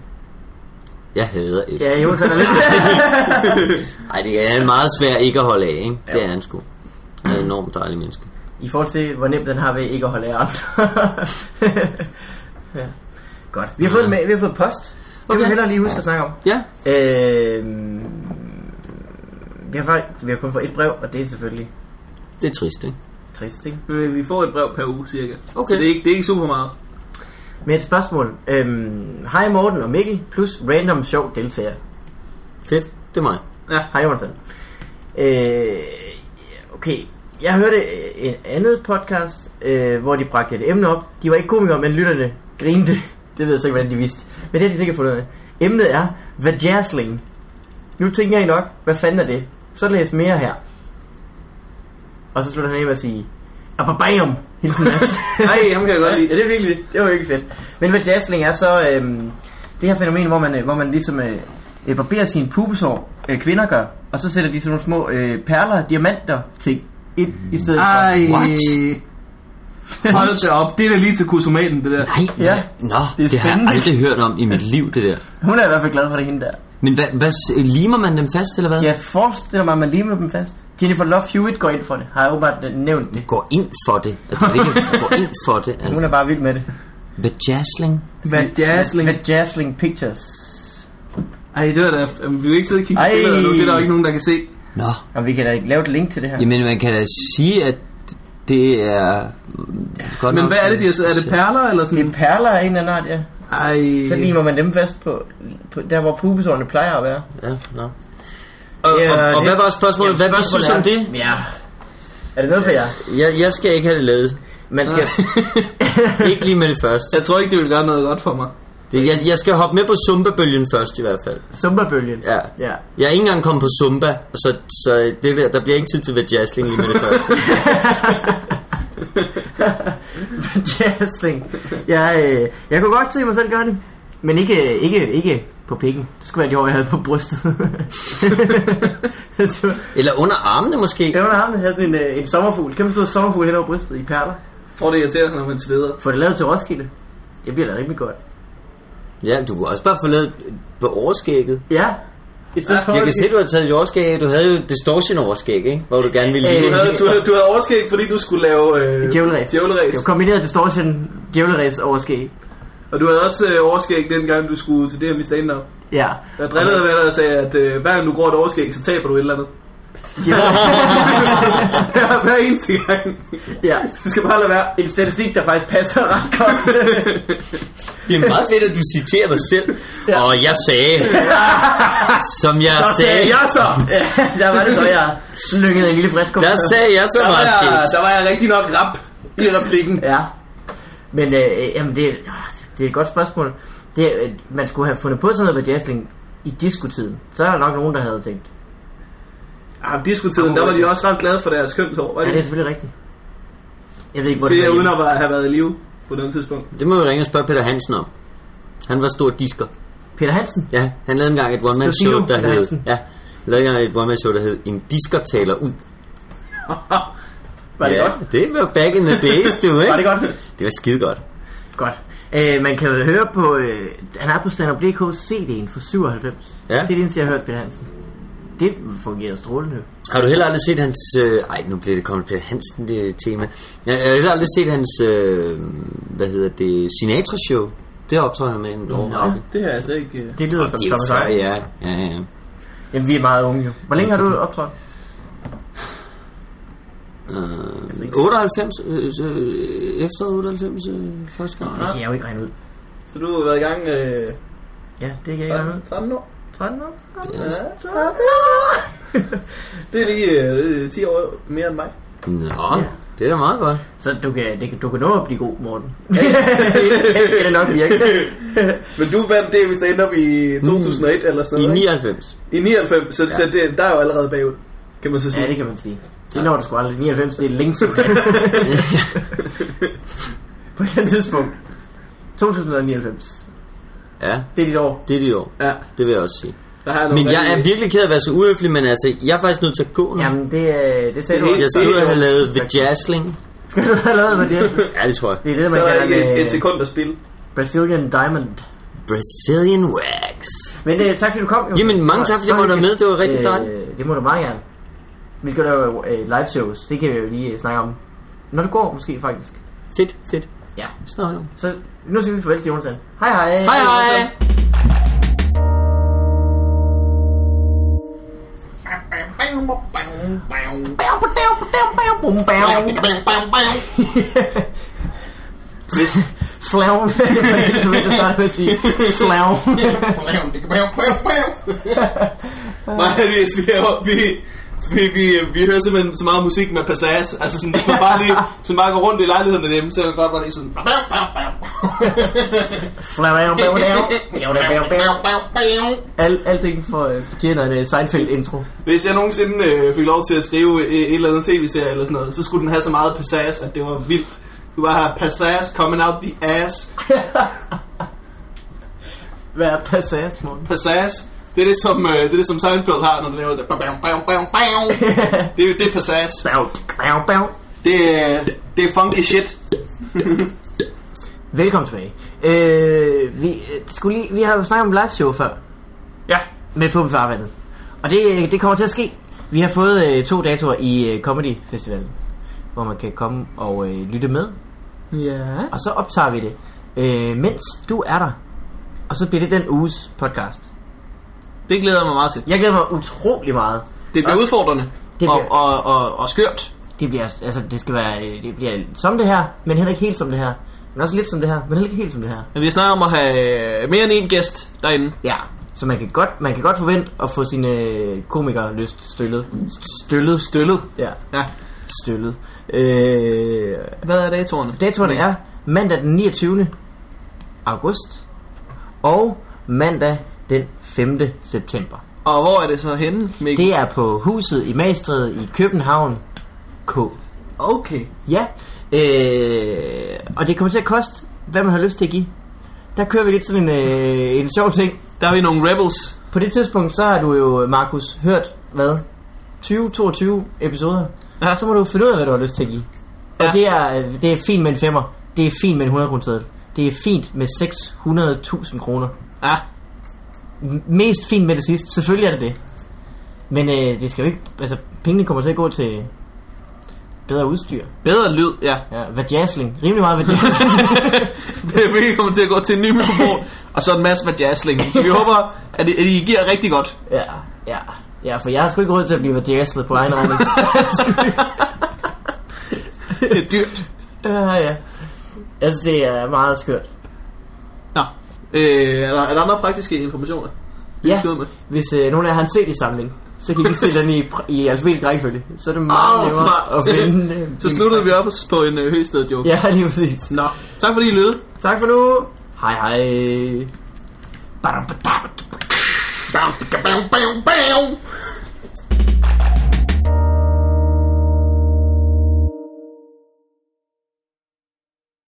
Jeg hader Eske. Ja, jo, så er lidt. Ej, det er meget svært ikke at holde af, ikke? Det er han sgu. Han er en enormt dejlig menneske. I forhold til, hvor nemt den har ved ikke at holde af andre. ja. Godt. Vi har fået, en vi har fået post. Okay. vil hellere lige huske at snakke om. Ja. Øh, vi, har faktisk, vi har kun fået et brev, og det er selvfølgelig Det er trist, ikke? trist, ikke? Men vi får et brev per uge cirka. Okay. Så det er ikke, det er ikke super meget. med et spørgsmål. Øhm, hej Morten og Mikkel, plus random sjov deltager. Fedt, det er mig. Hej Jonathan. Øh, okay, jeg hørte en andet podcast, øh, hvor de bragte et emne op. De var ikke komikere, men lytterne grinte. Det ved jeg så ikke, hvordan de vidste. Men det har de sikkert fundet ud af. Emnet er vajazzling. Nu tænker I nok, hvad fanden er det? Så læs mere her. Og så slutter han af med at sige, Ababam! Hilsen Mads. Nej, ham kan jeg godt lide. ja, det er virkelig, det var virkelig fedt. Men hvad jazzling er så øhm, det her fænomen, hvor man, øh, hvor man ligesom øh, øh, barberer sine pubesår, øh, kvinder gør, og så sætter de sådan nogle små øh, perler, diamanter ting ind i stedet for. Ej. What? Hold det op. Det er da lige til kusomaten, det der. Nej, Ja. ja. Nå, Det er det, har jeg aldrig hørt om i mit liv, det der. Hun er i hvert fald glad for det hende der. Men hvad, hvad, limer man dem fast, eller hvad? Jeg forestiller mig, at man limer dem fast. Jennifer Love Hewitt går ind for det. Har jeg åbenbart øh, nævnt det. Går ind for det. Er det ikke går ind for det? Hun Altså. er bare vild med det. Vajazzling? Vajazzling. Vajazzling Pictures. Ej, det var da... Vi vil ikke sidde og kigge på billeder nu. Det er der jo ikke nogen, der kan se. Nå, Og vi kan da lave et link til det her. jamen man kan da sige, at det er... Godt Men nok- hvad er det, de har så? Er det perler, eller Det sådan? er perler af en eller anden art, ja. Ej. Så limer man dem fast på, på der, hvor pubesårene plejer at være. Ja, nå. Og, Ja, og, og det- hvad var spørgsmålet? Hvad vi synes om det? Ja. Er det noget for jer? Jeg, jeg skal ikke have det lavet. Man skal... Ikke lige med det første. Jeg tror ikke, det vil gøre noget godt for mig. Det, jeg, jeg skal hoppe med på Zumba-bølgen først i hvert fald. Zumba-bølgen. Ja. Ja. Jeg er ikke engang kommet på Zumba, så, så det der, der bliver ikke tid til vajazzling lige med det første. Jazzling. Jeg, øh, jeg kunne godt se mig selv gøre det. Men ikke, ikke, ikke på pikken. Det skulle være de år, jeg havde på brystet. Eller under armene måske. jeg under armen havde sådan en, øh, en sommerfugl. Kæmpe stor sommerfugl hen over brystet i perler. Jeg tror, det er irriterende, når man sveder. Få det lavet til Roskilde. Det bliver da rimelig godt. Ja, du kunne også bare få lavet på overskægget. Ja. I stedet for, Jeg kan se, du har taget et overskæg. Du havde jo distortion overskæg, ikke? Hvor du gerne ville Øh, Du ligne. havde, du, havde, du havde overskæg, fordi du skulle lave øh, Djævleræs. djævleræs. Det var kombineret distortion, djævleræs overskæg. Og du havde også øh, overskæg dengang, du skulle til det her med stand-up. Ja. Jeg drillede med dig og sagde, at øh, hver gang du går et overskæg, så taber du et eller andet. Djævleræs. hver eneste gang. ja. Du skal bare lade være. En statistik, der faktisk passer ret godt. Det er meget fedt, at du citerer dig selv. Ja. Og jeg sagde, som jeg Så sagde sagde, jeg så. ja, der var det så, jeg slyngede en lille frisk der sagde jeg så Der var, meget jeg, skidt. der var jeg rigtig nok rap i replikken. Ja. Men øh, jamen, det, det er et godt spørgsmål. Det, øh, man skulle have fundet på sådan noget ved jazzling i diskotiden. Så er der nok nogen, der havde tænkt. Ja, diskotiden, der var de også ret glade for deres kønshår. Var Ja, det? det er selvfølgelig rigtigt. Jeg ved ikke, hvor Se, det var uden at have været i live på den tidspunkt. Det må vi ringe og spørge Peter Hansen om. Han var stor disker. Peter Hansen. Ja, han lavede engang et one-man show, der Peter hed... Hansen. Ja, lavede engang et one-man show, der hed En disker taler ud. Var det ja, godt? det var back in the days, du, ikke? Var det godt? Det var skide godt. Godt. Øh, man kan jo høre på, øh, han er på standup.dk CD'en for 97. Ja. Det er det eneste, jeg har hørt Peter Hansen. Det fungerer strålende. Har du heller aldrig set hans... Øh, ej, nu bliver det kommet Peter Hansen, det tema. Jeg, jeg har heller aldrig set hans... Øh, hvad hedder det? Sinatra-show. Det optræder han med en overrække. Det har jeg altså ikke... øh. Det lyder som er Thomas ja. Ja, ja. Jamen, vi er meget unge jo. Hvor længe har du optrådt? Øh, 98, øh, øh, efter 98 øh, første gang. Det kan jeg jo ikke regne ud. Så du har været i gang øh, Ja, det kan jeg ikke regne ud. 13, 13 år? 13 år? Ja. Det er lige øh, 10 år mere end mig. Nå, Ja. det er da meget godt. Så du kan, det, kan- du kan nå at blive god, Morten. det skal det nok virke. Men du vandt det, hvis ender op i 2001 eller sådan I noget. ikke? 99. I 99, så, ja. så det, der er jo allerede bagud, kan man så sige. Ja, det kan man sige. Det når du sgu aldrig. 99, det er længe siden. På et eller andet tidspunkt. 2099. Ja, Det er dit år. det er dit år. Ja, Det vil jeg også sige. jeg Men jeg er virkelig ked af at være så uhøflig, men altså, jeg er faktisk nødt til at gå nu. Jamen, det, øh, det sagde Det du er Jeg også. skulle det have lavet vajazzling. Skal du have lavet med det? Ja, det tror jeg. Det er det, Så man er der et, et sekund at spille. Brazilian Diamond. Brazilian wax. Men øh, tak fordi du kom. Jo. Jamen, mange tak, fordi jeg måtte være med. Det var rigtig dejligt. Øh, det må du meget gerne. Vi skal lave øh, live shows. Det kan vi jo lige øh, snakke om. Når du går, måske faktisk. Fedt, fedt. Ja. Snak om. Så nu siger vi farvel til Jonathan. Hej hej. Hej hej. Hvis, Flavn. det er som jeg starter med at sige. Flavn. Nej, det er, vi, er, vi, vi, vi, vi hører simpelthen så meget musik med passage. Altså sådan, hvis man bare lige sådan bare går rundt i lejligheden derhjemme, så er det godt bare lige sådan... Flavn. Al, alting for, øh, fortjener en uh, Seinfeld-intro. Hvis jeg nogensinde øh, fik lov til at skrive et, et eller andet tv-serie eller sådan noget, så skulle den have så meget passage, at det var vildt. Du bare have passage coming out the ass. Hvad er passage, Morten? Passage, det er det, som, øh, det, er det, som Seinfeld har, når de laver det. Bam, bam, bam, bam. Det, er- det er passage. Det er, det er funky shit. Velkommen tilbage. Øh, vi, øh, skulle lige, vi har jo snakket om live show før. Ja. med Fubi Farvandet. Og det, det kommer til at ske. Vi har fået øh, to datoer i øh, Comedy Festivalen, hvor man kan komme og øh, lytte med. Ja. Og så optager vi det, øh, mens du er der. Og så bliver det den uges podcast. Det glæder jeg mig meget til. Jeg glæder mig utrolig meget. Det bliver Også- udfordrende. Det og, bliver- og, og, og skørt. Det bliver, altså, det skal være, det bliver som det her, men heller ikke helt som det her. Men også lidt som det her, men heller ikke helt som det her. Men vi snakker om at have mere end en gæst derinde. Ja, så man kan godt, man kan godt forvente at få sine øh, komikere lyst støllet. Støllet. Støllet. Ja, Ja. støllet. Øh, Hvad er datoerne? Datoerne er mandag den 29. august og mandag den 5. september. Og hvor er det så henne, Mikkel? Det er på huset i Magstræde i København K. Okay. Ja, øh, og det kommer til at koste, hvad man har lyst til at give. Der kører vi lidt sådan en, øh, en sjov ting. Der er vi nogle rebels. På det tidspunkt, så har du jo, Markus, hørt, hvad? 20-22 episoder. Ja. Så må du finde ud af, hvad du har lyst til at give. Og Ja. det, er, det er fint med en femmer. Det er fint med en 100 kroner Det er fint med 600.000 kroner. Ja. Mest fint med det sidste. Selvfølgelig er det det. Men øh, det skal jo ikke... Altså, pengene kommer til at gå til bedre udstyr. Bedre lyd, ja. Ja, vajasling. Rimelig meget vajasling. Vi kommer til at gå til en ny mikrofon, og så en masse vajasling. Så vi håber, at I, at I giver rigtig godt. ja, ja. Ja, for jeg har sgu ikke råd til at blive vajaslet på egen regning. Det er dyrt. ja, ja. Altså, det er meget skørt. Nå. Øh, er, der, er der andre praktiske informationer? Ja, med? hvis øh, nogen af jer har en CD-samling, så kan I stille den i, i alfabetisk rækkefølge. Så er det meget Åh, nemmere smart. at finde... øh, Så sluttede vi op på en øh, høsted joke. Ja, lige præcis. Nå. Tak fordi I lyttede. Tak for nu. Hej hej. Badum. Bam, bam, bam, bam.